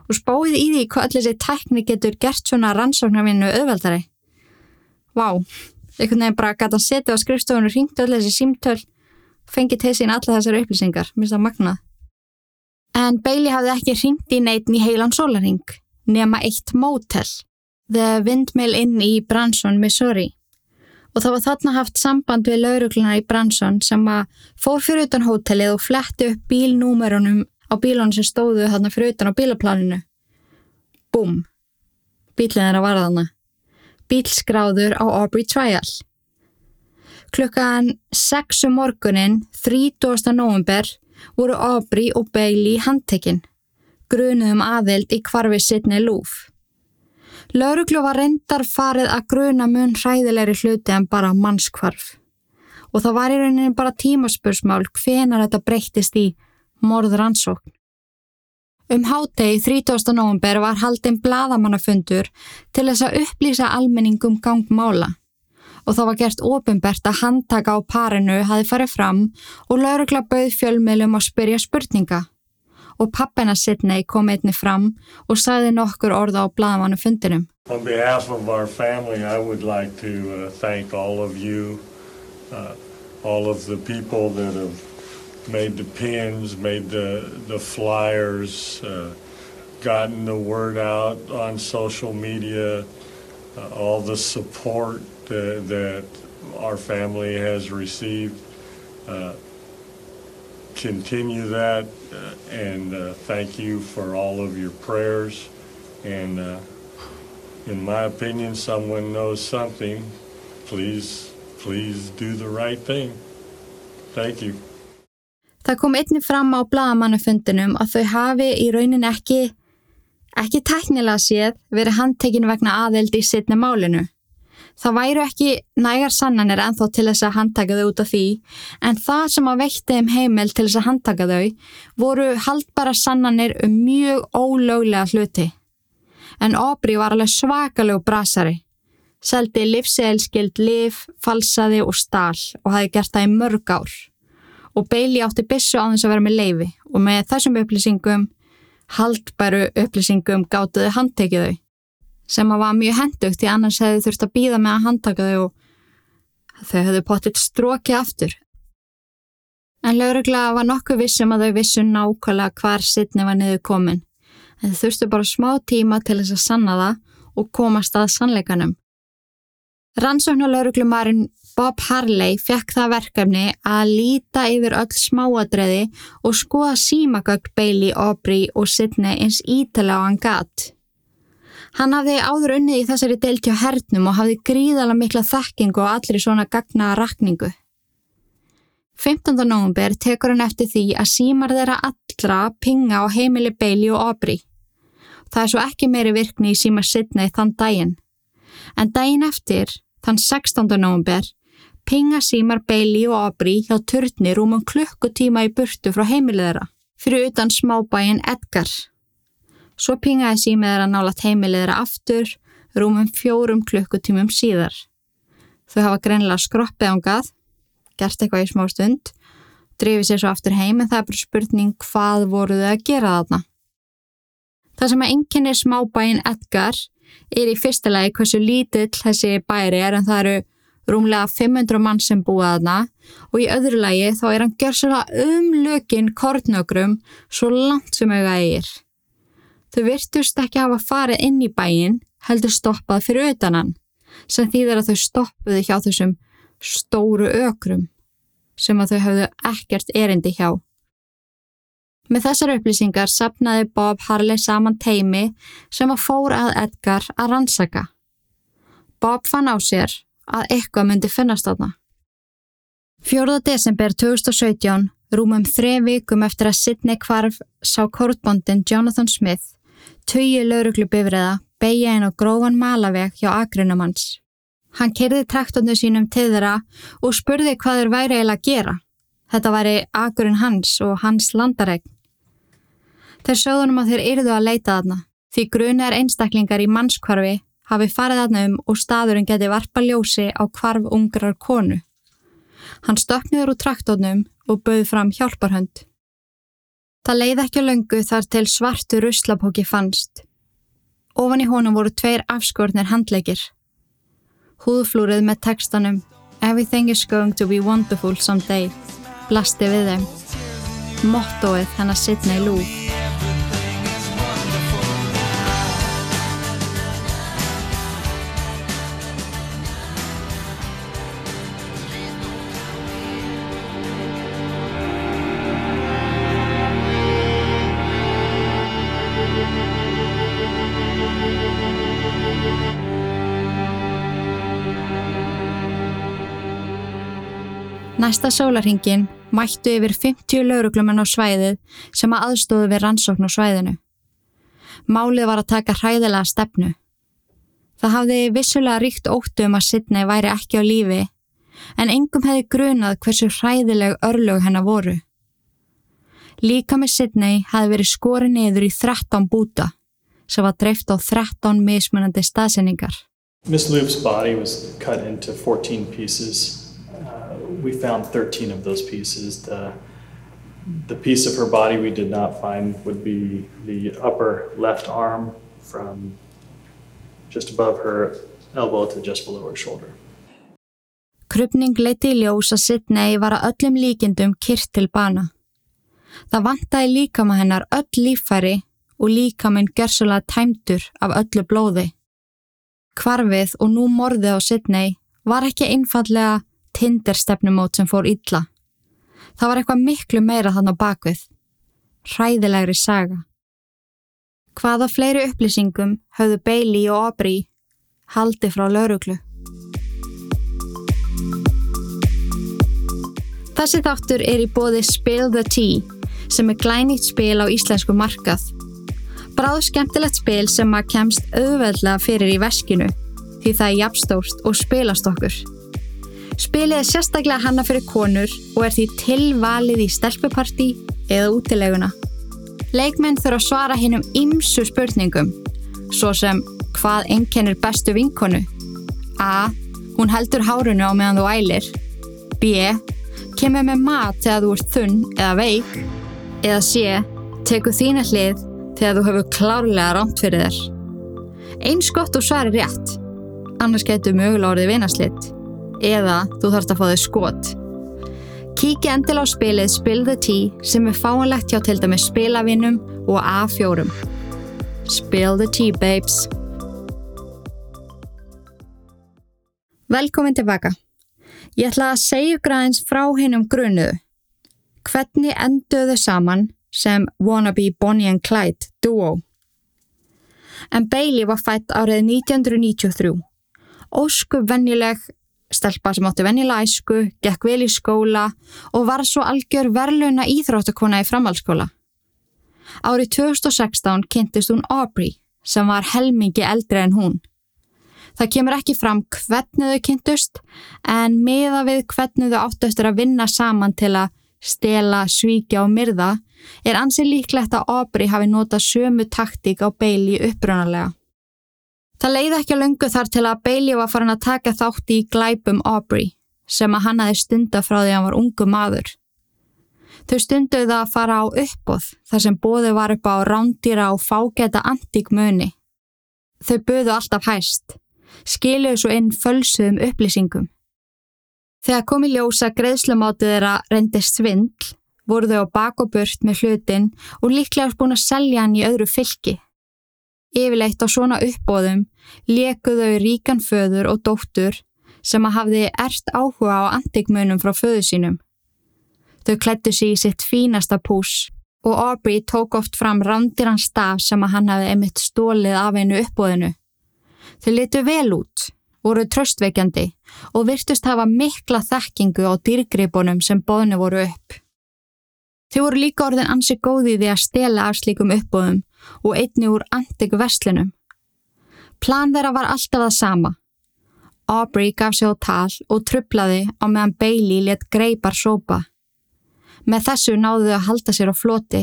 Og spáðið í því hvað allir þessi tækni getur gert svona rannsóknarvinnu auðveldari. Vá, einhvern veginn bara gæti hann setið á skrifstofunum, ringt allir þessi símtöl, fengið til sín alla þessari upplýsingar, minnst það magnað. En Bailey hafði ekki ringt í neitin í heilan sólaring, nema eitt mótel, The Windmill Inn í Branson, Missouri. Og það var þarna haft samband við laurugluna í Branson sem að fór fyrir utan hótelið og fletti upp bílnúmerunum á bílunum sem stóðu þarna fyrir utan á bílaplaninu. Búm. Bílinn er að vara þarna. Bílskráður á Aubrey Trial. Klukkan 6 um morgunin, 30. november, voru Aubrey og Bailey handtekinn, grunuðum aðild í kvarfi Sidney Lúf. Lauruglu var reyndar farið að gruna mun hræðilegri hluti en bara mannskvarf. Og það var í rauninni bara tímaspursmál hvenar þetta breyttist í morðrannsókn. Um hátegi 30. november var haldinn bladamannafundur til þess að upplýsa almenningum gangmála og það var gert ofinbert að handtaka á parinu hafi farið fram og laurugla bauð fjölmiðlum að spyrja spurninga og pappina Sidney kom einni fram og sagði nokkur orða á bladamannu fundinum. On behalf of our family, I would like to uh, thank all of you, uh, all of the people that have made the pins, made the, the flyers, uh, gotten the word out on social media, uh, all the support that, that our family has received. Uh, continue that uh, and uh, thank you for all of your prayers. And uh, in my opinion, someone knows something. Please, please do the right thing. Thank you. Það kom einnig fram á blagamannafundinum að þau hafi í raunin ekki, ekki teknilega séð verið handtekinn vegna aðeldi í sittni málinu. Það væru ekki nægar sannanir enþá til þess að handtaka þau út af því en það sem að veitti um heimil til þess að handtaka þau voru haldbara sannanir um mjög ólöglega hluti. En Aubrey var alveg svakalegu brasari. Seldi livseilskild liv, falsaði og stál og hafi gert það í mörg ár. Og Bailey átti bissu á þess að vera með leifi og með þessum upplýsingum, haldbæru upplýsingum gáttuði handtekið þau sem að var mjög hendugt því annars hefði þurft að býða með að handtaka þau og þau hefðu pottitt stróki aftur. En laurugla var nokkuð vissum að þau vissu nákvæmlega hvar sittni var niður komin en þau þurftu bara smá tíma til þess að sanna það og komast að sannleikanum. Rannsóknar lauruglumarinn Bob Harley fekk það verkefni að líta yfir öll smáadreði og skoða símagögg Bailey, Aubrey og Sidney eins ítala á hann gatt. Hann hafði áður unnið í þessari deilt hjá hernum og hafði gríðala mikla þekkingu og allir svona gagnaða rakningu. 15. november tekur hann eftir því að símar þeirra allra pinga á heimili Bailey og Aubrey. Það er svo ekki meiri virkni í síma Sidney þann daginn. En daginn eftir, þann 16. november, pinga símar Bailey og Aubrey hjá turni rúmum klukkutíma í burtu frá heimilið þeirra, fyrir utan smábæin Edgar. Svo pingaði símið þeirra nálat heimilið þeirra aftur, rúmum fjórum klukkutímum síðar. Þau hafa greinlega skroppið ángað, gert eitthvað í smá stund, drifið sér svo aftur heim en það er bara spurning hvað voru þau að gera þarna. Það sem að enginni smábæin Edgar er í fyrsta lagi hversu lítill þessi bæri er en það eru rúmlega 500 mann sem búa þarna og í öðru lagi þá er hann gjörsalega umlökin kortnökrum svo langt sem auðvitað eigir. Þau virtust ekki hafa farið inn í bæin heldur stoppað fyrir utan hann sem þýðir að þau stoppuðu hjá þessum stóru ökrum sem að þau hafðu ekkert erindi hjá. Með þessar upplýsingar sapnaði Bob Harley saman teimi sem að fór að Edgar að rannsaka. Bob fann á sér að eitthvað myndi finnast þarna. 4. desember 2017, rúmum þrei vikum eftir að Sidney Kvarf sá kortbondin Jonathan Smith, tugi lauruglu bifriða, beigja inn á grófan malaveg hjá agrinumanns. Hann kerði traktornu sínum til þeirra og spurði hvað þeir væri eiginlega að gera. Þetta væri agurinn hans og hans landaregn. Þeir sögðunum að þeir yrðu að leita þarna, því grunar einstaklingar í mannskvarfi hafi farið þarna um og staðurinn geti varpa ljósi á kvarf ungrar konu. Hann stökniður úr traktornum og bauð fram hjálparhönd. Það leið ekki löngu þar til svartu ruslapóki fannst. Ofan í honum voru tveir afskornir handleikir. Húðflúrið með textanum Everything is going to be wonderful someday blasti við þeim. Mottoið hennar Sidney Lou. Næsta sólarhingin mættu yfir 50 lauruglumenn á svæðið sem að aðstóðu við rannsókn á svæðinu. Málið var að taka hræðilega stefnu. Það hafði vissulega ríkt óttu um að Sidney væri ekki á lífi en engum hefði grunað hversu hræðileg örlög hennar voru. Líka með Sidney hafði verið skori niður í 13 búta sem var dreift á 13 mismunandi staðsendingar. Miss Loop's body was cut into 14 pieces. We found 13 of those pieces. The, the piece of her body we did not find would be the upper left arm from just above her elbow to just below her shoulder. Krupning leiti í ljós að Sidney var að öllum líkindum kyrt til bana. Það vantaði líkama hennar öll líffæri og líkaminn gersulega tæmtur af öllu blóði. Kvarfið og nú morðið á Sidney var ekki einfallega tinderstefnumót sem fór illa. Það var eitthvað miklu meira þann á bakvið. Hræðilegri saga. Hvaða fleiri upplýsingum höfðu Bailey og Aubrey haldi frá lauruglu? Þessi þáttur er í bóði Spill the Tea sem er glænýtt spil á íslensku markað. Bráð skemmtilegt spil sem að kemst auðveldlega fyrir í veskinu því það er jafnstórt og spilast okkur. Spilið er sérstaklega hanna fyrir konur og er því tilvalið í stelpuparti eða útileguna. Leikmenn þurfa að svara hinn um ymsu spurningum, svo sem hvað ennkennir bestu vinkonu? A. Hún heldur hárunu á meðan þú ælir. B. Kemur með mat þegar þú ert þunn eða veik. Eða C. Tekur þína hlið þegar þú hefur klárlega rámt fyrir þér. Eins gott og svar er rétt. Annars getur mögulega orðið vinaslitt. Eða þú þarfst að fá þau skot. Kíkja endil á spilið Spill the Tea sem er fáanlegt hjá til dæmi spilavinnum og A4. Spill the Tea babes. Velkomin tilbaka. Ég ætla að segja aðeins frá hinn um grunuðu. Hvernig enduðu saman sem wannabe Bonnie and Clyde duo? En Bailey var fætt árið 1993. Ósku vennileg stelpa sem átti vennilega æsku, gekk vel í skóla og var svo algjör verðluna íþróttakona í framhaldsskóla. Árið 2016 kynntist hún Aubrey sem var helmingi eldri en hún. Það kemur ekki fram hvernig þau kynntust en miða við hvernig þau áttu eftir að vinna saman til að stela, svíkja og myrða er ansið líklegt að Aubrey hafi notað sömu taktík á Bailey upprunalega. Það leiði ekki að lungu þar til að Bailey var farin að taka þátt í glæpum Aubrey sem að hann hafi stunda frá því að hann var ungu maður. Þau stunduði að fara á uppbóð þar sem bóði var upp á rándýra og fágeta antíkmöni. Þau buðu alltaf hæst, skiluðu svo inn fölsuðum upplýsingum. Þegar komi ljósa greiðslumátið þeirra reyndist svindl, voru þau á bak og burt með hlutin og líklega búin að selja hann í öðru fylki. Yfirleitt á svona uppbóðum lekuðu ríkan föður og dóttur sem að hafði ert áhuga á antikmönum frá föðu sínum. Þau klættu sig í sitt fínasta pús og Aubrey tók oft fram rándirann staf sem að hann hafði emitt stólið af einu uppbóðinu. Þau litu vel út, voru tröstveikjandi og virtust hafa mikla þekkingu á dýrgripunum sem bóðinu voru upp. Þau voru líka orðin ansi góði því að stela af slíkum uppbóðum og einni úr antiku verslinum. Plan þeirra var alltaf það sama. Aubrey gaf sig á tal og trublaði á meðan Bailey let greipar sópa. Með þessu náðu þau að halda sér á floti,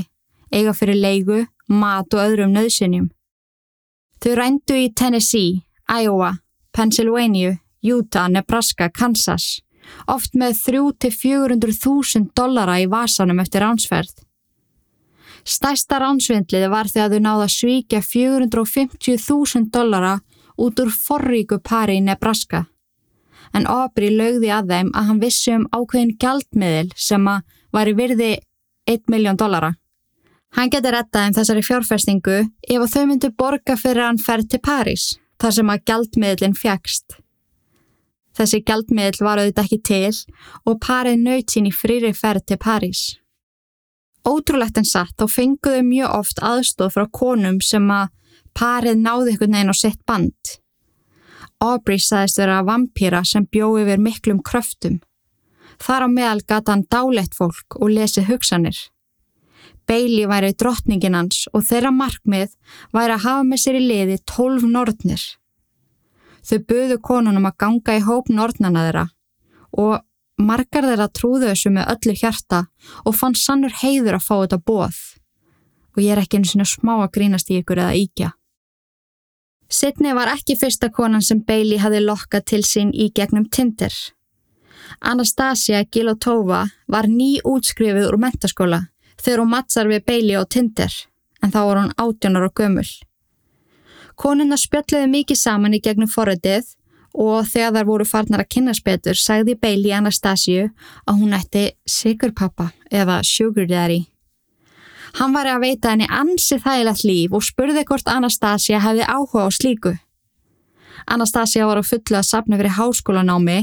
eiga fyrir leigu, mat og öðrum nöðsynjum. Þau rændu í Tennessee, Iowa, Pennsylvania, Utah, Nebraska, Kansas, oft með 300-400.000 dollara í vasanum eftir ránsferð. Stærsta ránsvindlið var þegar þau náðu að svíkja 450.000 dollara út úr forríku pari í Nebraska. En Aubrey lögði að þeim að hann vissi um ákveðin gjaldmiðil sem að var í virði 1 miljón dollara. Hann geti rettað um þessari fjárfestingu ef að þau myndu borga fyrir hann ferð til París, þar sem að gjaldmiðlinn fjækst. Þessi gjaldmiðl var auðvitað ekki til og parið nöyt sín í frýri ferð til París. Ótrúlegt en satt þá fenguðu mjög oft aðstóð frá konum sem að parið náði ykkur neginn á sitt band. Aubrey sagðist vera vampýra sem bjóði yfir miklum kröftum. Þar á meðal gata hann dálegt fólk og lesið hugsanir. Bailey væri drottningin hans og þeirra markmið væri að hafa með sér í liði tólf nortnir. Þau buðu konunum að ganga í hóp nortnana þeirra og margar þeirra trúðu þessu með öllu hjarta og fann sannur heiður að fá þetta bóð. Og ég er ekki einu svona smá að grínast í ykkur eða íkja. Sidney var ekki fyrsta konan sem Bailey hafi lokkað til sín í gegnum Tinder. Anastasia Gilotova var ný útskrifuð úr mentaskóla þegar hún mattsar við Bailey á Tinder en þá var hún átjónar og gömul. Konuna spjalliði mikið saman í gegnum forrætið og þegar þær voru farnar að kynast betur sagði Bailey Anastasiu að hún ætti sigurpappa eða sugar daddy. Hann var að veita henni ansi þægilegt líf og spurði hvort Anastasia hefði áhuga á slíku. Anastasia var á fullu að sapna fyrir háskólanámi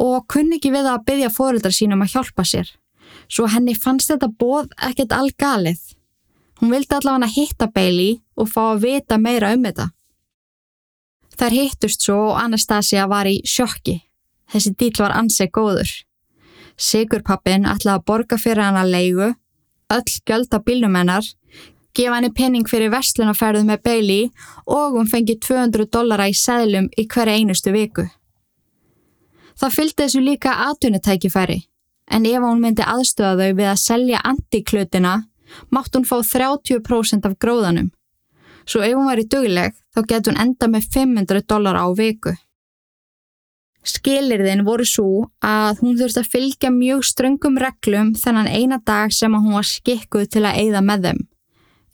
og kunni ekki við að byggja fóruldrar sínum að hjálpa sér. Svo henni fannst þetta bóð ekkert allgalið. Hún vildi allavega hitta Bailey og fá að vita meira um þetta. Þær hittust svo og Anastasia var í sjokki. Þessi dýl var ansið góður. Sigurpappin ætlaði að borga fyrir hana leigu, öll bílnum hennar, gefa henni penning fyrir vestlunarferðu með Bailey og hún fengi 200 dollara í seðlum í hverja einustu viku. Það fylgdi þessu líka aðtunutækifæri, en ef hún myndi aðstöða þau við að selja antiklutina, mátt hún fá 30% af gróðanum. Svo ef hún væri dugleg, þá getur hún enda með 500 dólar á viku. Skilirðin voru svo að hún þurfti að fylgja mjög ströngum reglum þennan eina dag sem hún var skikkuð til að eigða með þeim.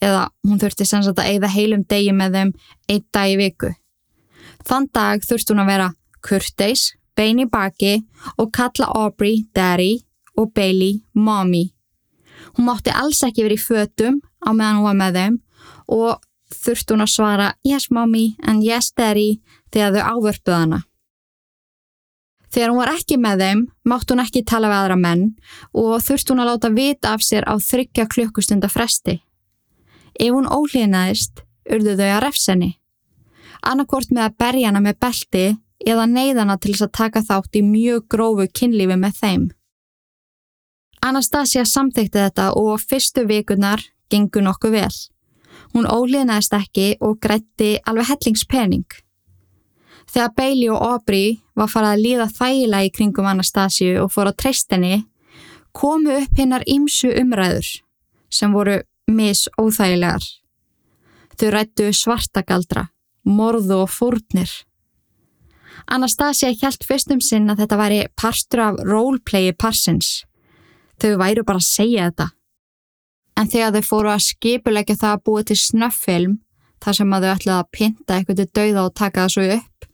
Eða hún þurfti sem sagt að eigða heilum degi með þeim einn dag í viku. Þann dag þurfti hún að vera kurteis, bein í baki og kalla Aubrey Daddy og Bailey Mommy. Hún mátti alls ekki verið í fötum á meðan hún var með þeim og þurfti hún að svara yes mommy and yes daddy þegar þau ávörpuð hana. Þegar hún var ekki með þeim, mátt hún ekki tala við aðra menn og þurfti hún að láta vita af sér á þryggja klukkustunda fresti. Ef hún ólínaðist, urðu þau að refsenni. Annarkort með að berja hana með belti eða neyðana til þess að taka þátt í mjög grófu kynlífi með þeim. Anastasia samþekti þetta og fyrstu vikunar gengur nokkuð vel. Hún ólíðnaðist ekki og grætti alveg hellingspening. Þegar Bailey og Aubrey var farað að líða þægilega í kringum Anastasiu og fór á treystinni, komu upp hinnar ímsu umræður sem voru misóþægilegar. Þau rættu svartagaldra, morðu og fórnir. Anastasia held fyrstum sinn að þetta væri partur af roleplayi parsins. Þau væru bara að segja þetta en þegar þau fóru að skipulegja það að búa til snöffilm þar sem að þau ætlaði að pinta eitthvað til dauða og taka það svo upp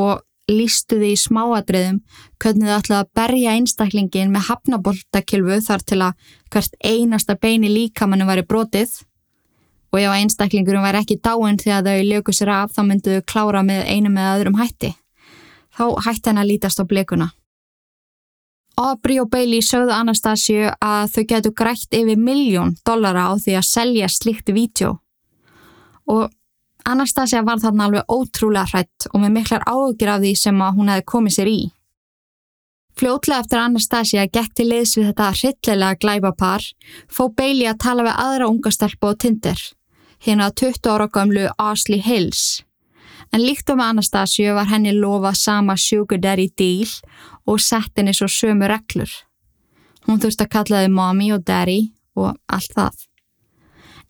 og lístu því í smáadriðum hvernig þau ætlaði að berja einstaklingin með hafnaboltakilfu þar til að hvert einasta beini líkamannu væri brotið og ef einstaklingurum væri ekki dáin þegar þau löku sér af þá myndu þau klára með einu með öðrum hætti. Þá hætti henn að lítast á blikuna. Aubrey og Bailey sögðu Anastasíu að þau getur grætt yfir miljón dollara á því að selja slikt vídeo. Og Anastasia var þarna alveg ótrúlega hrætt og með miklar áökjur af því sem hún hefði komið sér í. Fljótlega eftir Anastasia gekk til liðs við þetta hryllilega glæbapar fó Bailey að tala við aðra unga stelpu á Tinder, hérna 20 ára gamlu Ashley Hills. En líkt á með Anastasíu var henni lofa sama sugar daddy deal og sett henni svo sömu reglur. Hún þurfti að kalla þið mommy og daddy og allt það.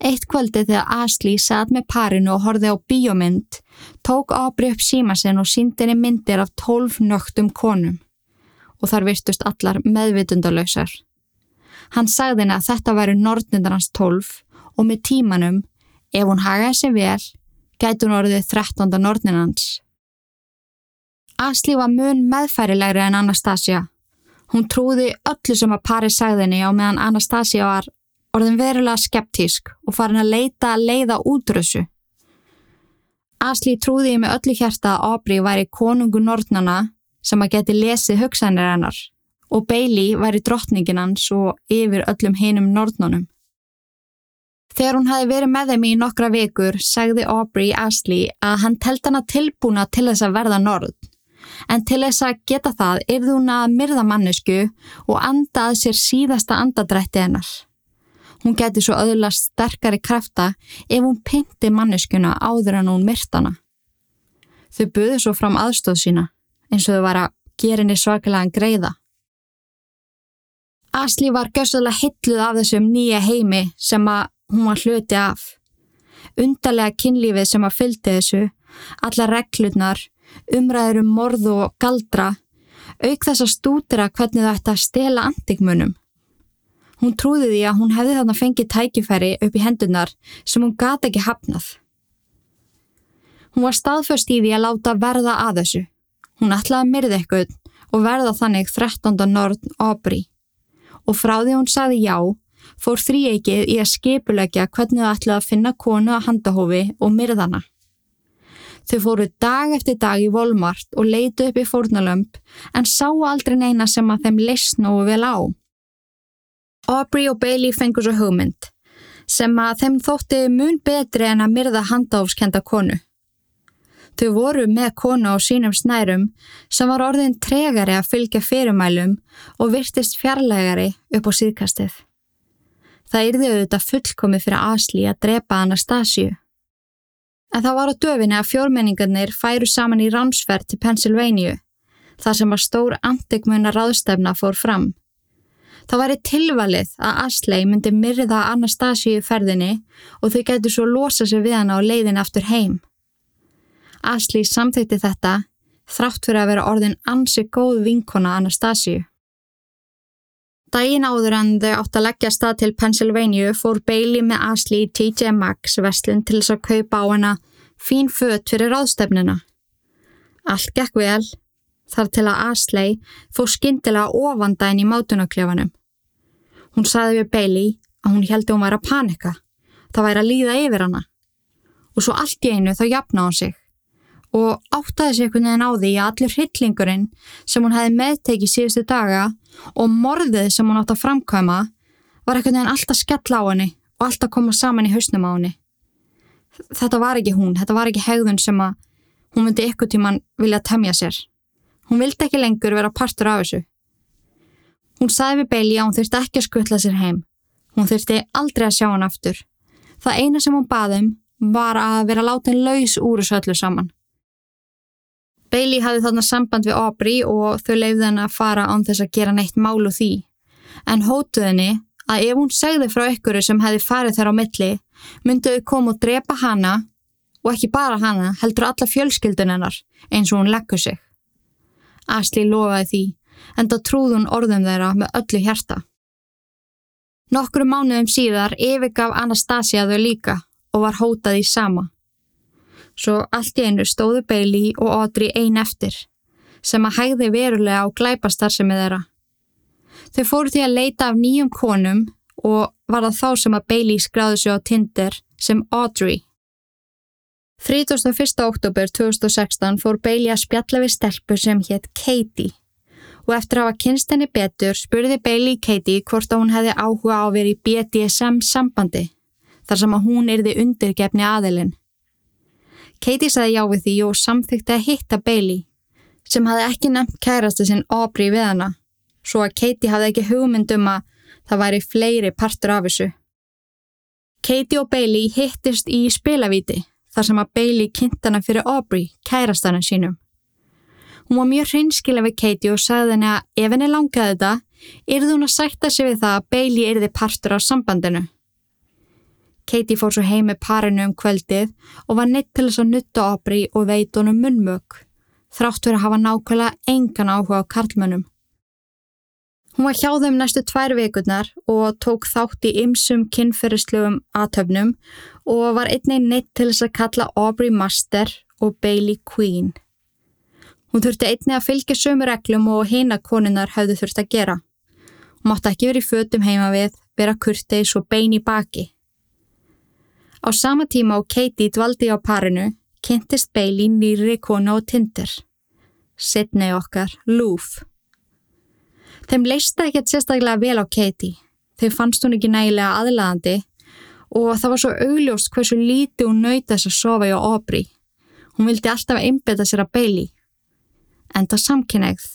Eitt kvöldi þegar Asli satt með parinu og horfið á bíomynd, tók Aubrey upp síma sinn og síndi henni myndir af tólf nögtum konum og þar virtust allar meðvitundalösar. Hann sagði henni að þetta væri nortnindar hans tólf og með tímanum, ef hún hagaði sig vel, gæti hún orðið 13. nortninans. Asli var mun meðfærilegri en Anastasia. Hún trúði öllu sem að pari sagðinni á meðan Anastasia var orðin verulega skeptísk og farin að leita að leiða útrössu. Asli trúði með öllu hjarta að Aubrey væri konungu nortnana sem að geti lesið hugsanir hennar og Bailey væri drottningin hans og yfir öllum hinum nortnunum. Þegar hún hafi verið með þeim í nokkra vikur sagði Aubrey Asli að hann telt hana tilbúna til þess að verða norð en til þess að geta það yrði hún að myrða mannesku og anda að sér síðasta andadrætti hennar. Hún geti svo öðlast sterkari krafta ef hún pynti manneskuna áður en hún myrtana. Þau buðu svo fram aðstóð sína eins og þau var að gera henni svakalega greiða. Asli var gössalega hilluð af þessum nýja heimi sem að hún var hluti af. Undarlega kynlífið sem að fylgdi þessu, alla reglurnar, umræður um morðu og galdra, auk þess að stúdra hvernig það ætti að stela antikmunum. Hún trúði því að hún hefði þarna fengið tækifæri upp í hendunar sem hún gata ekki hafnað. Hún var staðföst í því að láta verða að þessu. Hún ætlaði að myrða eitthvað og verða þannig 13. Norn Aubrey. Og frá því hún sagði já, fór þrýeikið í að skipulegja hvernig það ætlaði að finna konu að handahófi og myrðana. Þau fóru dag eftir dag í Volmart og leitu upp í fórnalömp en sáu aldrei neina sem að þeim leysnóðu vel á. Aubrey og Bailey fengur svo hugmynd sem að þeim þótti mun betri en að myrða handahófskenda konu. Þau voru með konu á sínum snærum sem var orðin tregari að fylgja fyrirmælum og virtist fjarlægari upp á síðkastið. Það yrði auðvitað fullkomið fyrir Asli að drepa Anastasíu. En það var á döfinni að fjórmenningarnir færu saman í ránsferð til Pennsylvania, þar sem að stór antikmunna ráðstefna fór fram. Það væri tilvalið að Asley myndi myrða Anastasíu ferðinni og þau getur svo losa sig við hana á leiðin aftur heim. Asli samþýtti þetta þrátt fyrir að vera orðin ansi góð vinkona Anastasíu. Dægin áður en þau átt að leggja stað til Pennsylvania fór Bailey með Asli í TJ Maxx vestlun til þess að kaupa á hana fín fött fyrir ráðstefnina. Allt gekk vel þar til að Asley fór skindilega ofanda inn í mátunarklefanum. Hún saði við Bailey að hún held að hún væri að panika. Það væri að líða yfir hana. Og svo allt í einu þá jafna hún sig og áttaði sig einhvern veginn á því að allur hryllingurinn sem hún hefði meðtekið síðustu daga og morðið sem hún átt að framkvæma var einhvern veginn alltaf skell á henni og alltaf koma saman í hausnum á henni. Þetta var ekki hún, þetta var ekki hegðun sem að hún myndi ykkur tíman vilja temja sér. Hún vildi ekki lengur vera partur af þessu. Hún sagði við Bailey að hún þurfti ekki að skutla sér heim. Hún þurfti aldrei að sjá hann aftur. Það eina sem hún baðum var að vera látin laus úr þessu öllu saman. Bailey hafði þarna samband við Aubrey og þau leiði henni að fara án þess að gera neitt mál úr því. En hótuð henni að ef hún segði frá ykkuru sem hefði farið þar á milli, mynduðu koma og drepa hana og ekki bara hana, heldur alla fjölskyldun hennar eins og hún leggur sig. Asli lofaði því, en þá trúði hún orðum þeirra með öllu hjarta. Nokkru mánuðum síðar yfirgaf Anastasia þau líka og var hótað í sama svo allt í einu stóðu Bailey og Audrey ein eftir, sem að hægði verulega á glæpastar sem er þeirra. Þau fóru því að leita af nýjum konum og var það þá sem að Bailey skráði sig á Tinder sem Audrey. 31. oktober 2016 fór Bailey að spjalla við stelpur sem hétt Katie og eftir að hafa kynst henni betur spurði Bailey Katie hvort að hún hefði áhuga á í BDSM sambandi þar sem að hún erði undirgefni aðilinn. Katie saði já við því og samþykti að hitta Bailey sem hafði ekki nefnt kærastu sinn Aubrey við hana svo að Katie hafði ekki hugmyndum að það væri fleiri partur af þessu. Katie og Bailey hittist í spilavíti þar sem að Bailey kynnt hana fyrir Aubrey, kærastana sínum. Hún var mjög hreinskila við Katie og sagði henni að ef henni langaði þetta, yrði hún að sætta sig við það að Bailey yrði partur af sambandinu. Katie fór svo heim með parinu um kvöldið og var neitt til þess að nutta Aubrey og veit honum munnmög, þrátt verið að hafa nákvæmlega engan áhuga á karlmönnum. Hún var hjá þeim næstu tvær vikurnar og tók þátt í ymsum kynferðislegum aðtöfnum og var einnig neitt til þess að kalla Aubrey Master og Bailey Queen. Hún þurfti einnig að fylgja sömu reglum og hina konunar hafðu þurft að gera. Hún mátti ekki verið í fötum heima við, vera kurteis og bein í baki. Á sama tíma og Katie dvaldi á parinu, kynntist Bailey nýri konu og tindir. Sidney okkar, Lúf. Þeim leista ekkert sérstaklega vel á Katie. Þeim fannst hún ekki nægilega aðlaðandi og það var svo augljóst hversu líti hún nöyt þess að sofa í Aubrey. Hún vildi alltaf einbeta sér að Bailey. enda samkynneigð.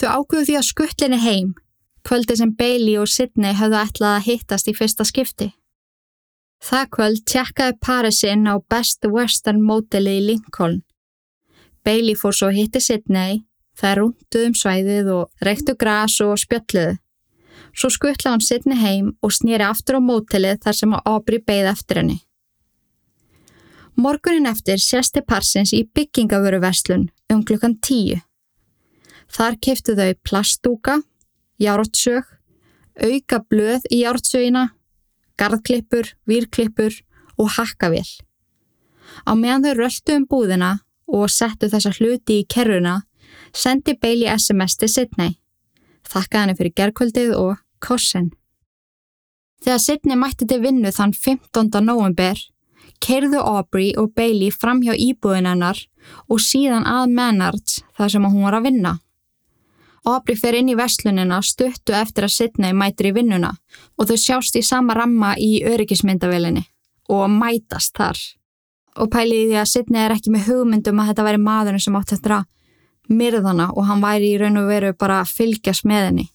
Þau ákveðu því að skuttlinni heim, kvöldi sem Bailey og Sidney höfðu ætlað að hittast í fyrsta skipti. Það kvöld tjekkaði Parisinn á Best Western mótili í Lincoln. Bailey fór svo hitti Sidney, það rúnduð um svæðið og reyktu gras og spjöldluðu. Svo skuttla hann Sidney heim og snýri aftur á mótilið þar sem Aubrey beigð eftir henni. Morgunin eftir sérsti Parsins í byggingavöruverslun um klukkan tíu. Þar keftu þau plastúka, jártsög, auka blöð í jártsögina, gardklippur, výrklippur og hakkavél. Á meðan þau röldu um búðina og settu þessa hluti í kerruna, sendi Bailey SMS til Sidney. Þakka henni fyrir gerkvöldið og kossin. Þegar Sidney mætti til vinnu þann 15. november keirðu Aubrey og Bailey fram hjá íbúðin hennar og síðan að Menards þar sem hún var að vinna. Aubrey fer inn í verslunina stuttu eftir að Sidney mætir í vinnuna og þau sjást í sama ramma í öryggismyndavelinni og mætast þar. Og pæliði því að Sidney er ekki með hugmyndum að þetta væri maðurinn sem átt eftir að myrðana og hann væri í raun og veru bara að fylgjast með henni.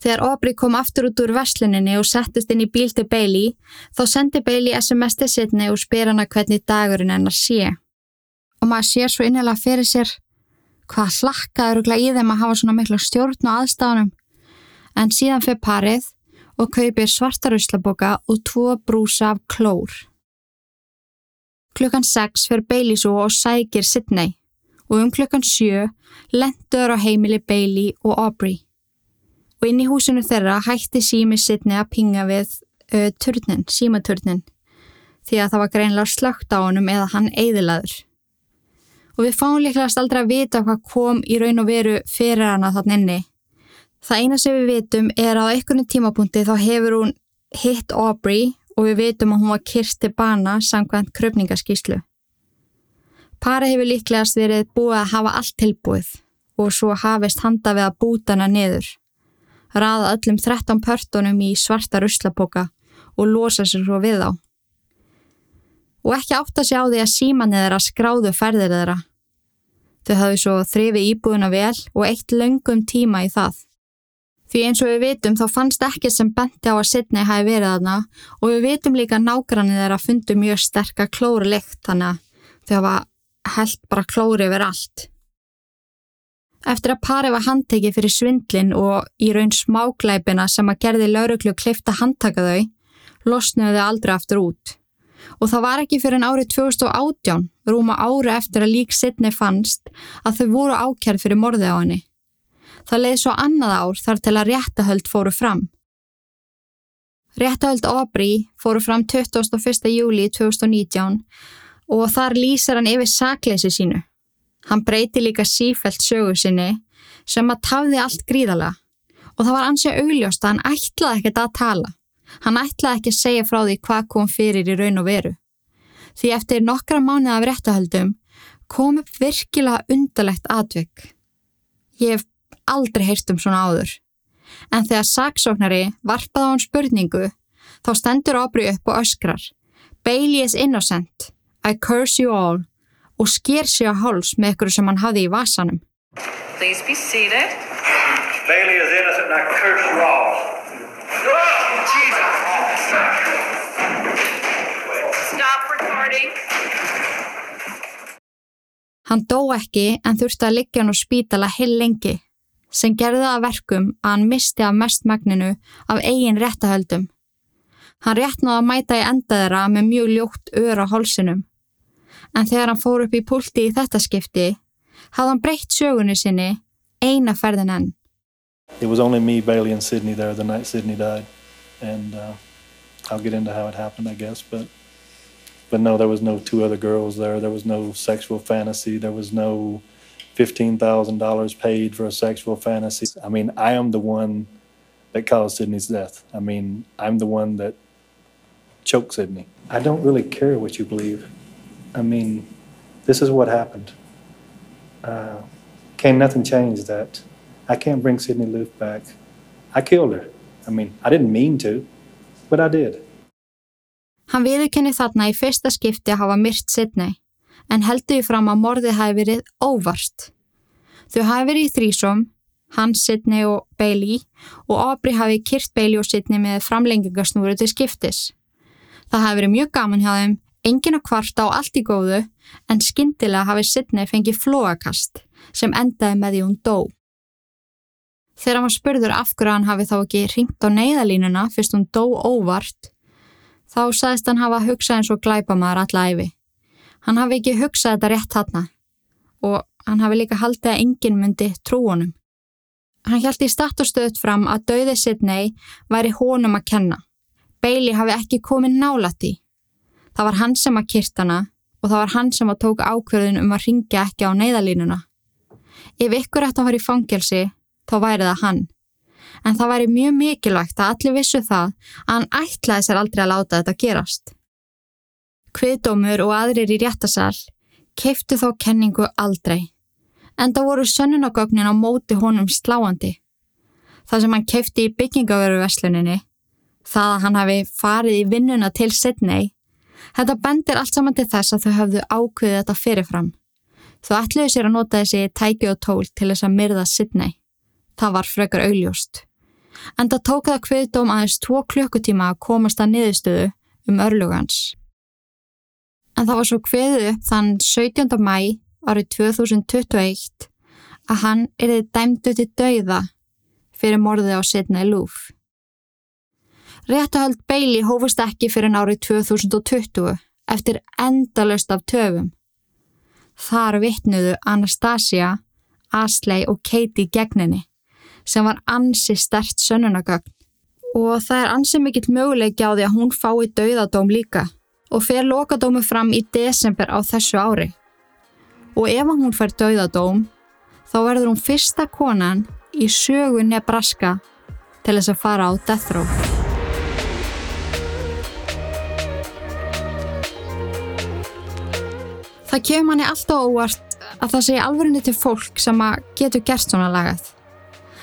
Þegar Aubrey kom aftur út úr versluninni og settist inn í bíl til Bailey, þá sendi Bailey SMS til Sidney og spyr hana hvernig dagurinn hennar sé. Og maður sér svo innilega fyrir sér hvað hlakkaður og í þeim að hafa svona miklu stjórn og aðstáðunum. En síðan fyrir parið og kaupir svartarauðslaboka og tvo brúsa af klór. Klukkan 6 fyrir Bailey svo og sækir Sidney og um klukkan 7 lendur á heimili Bailey og Aubrey og inn í húsinu þeirra hætti sími sittni að pinga við uh, turnin, símaturnin því að það var greinlega slögt á honum eða hann eiðilaður. Og við fáum líklegast aldrei að vita hvað kom í raun og veru fyrir hana þann inni. Það eina sem við vitum er að á einhvern tímapunkti þá hefur hún hitt Aubrey og við vitum að hún var kirsti bana samkvæmt kröpningaskíslu. Para hefur líklegast verið búið að hafa allt tilbúið og svo hafist handa við að búta hana niður raða öllum 13 pörtunum í svarta ruslapoka og losa sér svo við á. Og ekki átt að sjá því að símanið þeirra skráðu ferðir þeirra. Þau hafðu svo þrifi íbúðuna vel og eitt löngum tíma í það. Því eins og við vitum þá fannst ekkert sem benti á að Sidney hafi verið aðna og við vitum líka nágrannir þeirra fundu mjög sterka klóri lykt þannig að þau hafa held bara klóri yfir allt. Eftir að parið var handtekið fyrir svindlin og í raun smáglæpina sem að gerði lauruglu kleifta handtaka þau, losnuðu þau aldrei aftur út. Og það var ekki fyrir en árið 2018, rúma ári eftir að lík sittni fannst, að þau voru ákjærð fyrir morðið á henni. Það leiði svo annað ár þar til að réttahöld fóru fram. Réttahöld Aubrey fóru fram 21. júli 2019 og þar lýsar hann yfir sakleysi sínu. Hann breyti líka sífælt sögu sinni sem að tafði allt gríðalega og það var ansið augljóst að hann ætlaði ekkert að tala. Hann ætlaði ekki að segja frá því hvað kom fyrir í raun og veru. Því eftir nokkra mánuð af réttahöldum kom upp virkilega undalegt atvik. Ég hef aldrei heyrt um svona áður. En þegar saksóknari varpaði á hann spurningu þá stendur Aubrey upp og öskrar. Bailey is innocent. I curse you all og sker sig á háls með ykkur sem hann hafði í vasanum. Please be seated. Bailey is innocent and I curse you all. Stop recording. Hann dó ekki en þurfti að liggja hann á spítala heil lengi sem gerði það að verkum að hann misti af mestmagninu af eigin réttahöldum. Hann réttnaði að mæta í enda þeirra með mjög ljótt ör á hálsinum en þegar hann fór upp í púlti í þetta skipti hafði hann breytt sögunni sinni eina ferðin enn. And uh, I'll get into how it happened I guess but but no there was no two other girls there there was no sexual fantasy there was no $15,000 paid for a sexual fantasy. I mean, I am the one that caused Sydney's death. I mean, I'm the one that choked Sydney. I don't really care what you believe. I mean, this is what happened. Uh, can't nothing change that. I can't bring Sydney Luth back. I killed her. I mean, I didn't mean to, but I did. Hann viðurkenni þarna í fyrsta skipti að hafa myrt Sydney, en heldur því fram að morðið hafi verið óvart. Þau hafi verið í þrísom, hans, Sidney og Bailey og Aubrey hafi kyrt Bailey og Sidney með framlengingarsnúru til skiptis. Það hafi verið mjög gaman hjá þeim, engin að kvarta og allt í góðu en skyndilega hafi Sidney fengið flóakast sem endaði með því hún dó. Þegar hann var spurður af hverju hann hafi þá ekki ringt á neyðalínuna fyrst hún dó óvart, þá sagðist hann hafa hugsað eins og glæpamaður alla æfi. Hann hafi ekki hugsað þetta rétt þarna og hann hafi líka haldið að enginn myndi trú honum. Hann held í stöðt fram að dauði Sidney væri honum að kenna. Bailey hafi ekki komið nálat í. Það var hann sem að kyrt hana og það var hann sem að tóka ákverðin um að ringja ekki á neyðalínuna. Ef ykkur ætti að fara í fangelsi, þá væri það hann. En það væri mjög mikilvægt að allir vissu það að hann ætlaði sér aldrei að láta þetta gerast. Kviðdómur og aðrir í réttasal keiftu þó kenningu aldrei en það voru sönnunagögnin á móti honum sláandi. Það sem hann keifti í byggingaveruversluninni, það að hann hafi farið í vinnuna til Sydney, þetta bendir allt saman til þess að þau hafðu ákveðið þetta fyrirfram. Þau ætluðu sér að nota þessi tæki og tól til þess að myrða Sydney. Það var frekar augljóst. En það tók það kviðdóm aðeins tvo klukkutíma að komast að niðurstöðu um örlugans. En það var svo kviðið upp þann 17. mæ árið 2021 að hann erði dæmdu til dauða fyrir morðið á Sidney Loof. Réttahöld Bailey hófust ekki fyrir árið 2020 eftir endalust af töfum. Þar vittnuðu Anastasia, Asley og Katie gegninni sem var ansi stert sönnunagögn og það er ansi mikill möguleiki á því að hún fái dauðadóm líka og fer lokadómu fram í desember á þessu ári og ef hún fær dauðadóm þá verður hún fyrsta konan í sögu Nebraska til þess að fara á death row. Það kemur manni alltaf óvart að það segja alvörinni til fólk sem getur gert svona lagað.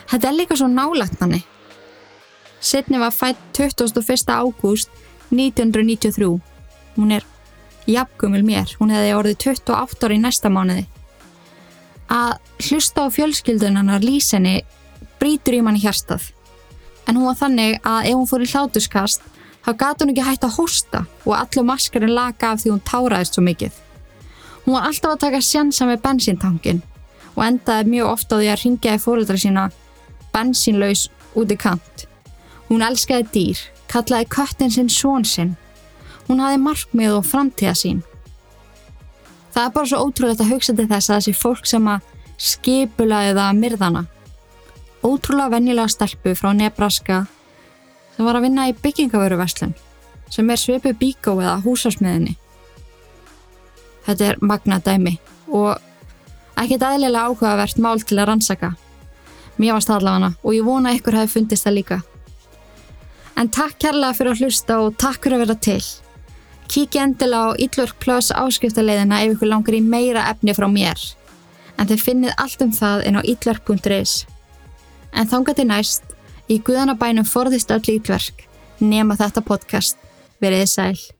Þetta er líka svo nálagt manni. Sidney var fætt 21. ágúst 1993. Hún er jafngumil mér, hún hefði orðið 28 ári í næsta mánuði. Að hlusta á fjölskyldunanar lísenni brítur í manni hérstað. En hún var þannig að ef hún fór í hlátuskast þá gata hún ekki hægt að hósta og allur maskarinn laga af því hún táraðist svo mikið. Hún var alltaf að taka sjansa með bensíntankin og endaði mjög ofta á því að ringja í fóröldra sína bensínlaus út í kant. Hún elskaði dýr, kallaði köttin sinn són sinn Hún hafi markmið og framtíða sín. Það er bara svo ótrúlegt að hugsa til þess að þessi fólk sem að skipulaði það að myrðana. Ótrúlega vennilega stelpu frá Nebraska sem var að vinna í byggingavöruverslun sem er svipu bíkó eða húsásmiðinni. Þetta er magna dæmi og ekkert aðlilega áhugavert mál til að rannsaka. Mér var staðlafana og ég vona ykkur hafi fundist það líka. En takk kærlega fyrir að hlusta og takk fyrir að vera til. Kíkja endilega á Íllurk Plus áskriftarleiðina ef ykkur langar í meira efni frá mér. En þið finnið allt um það inn á íllurk.is. En þánga til næst, í guðanabænum forðist öll ítverk, nema þetta podcast. Verið sæl.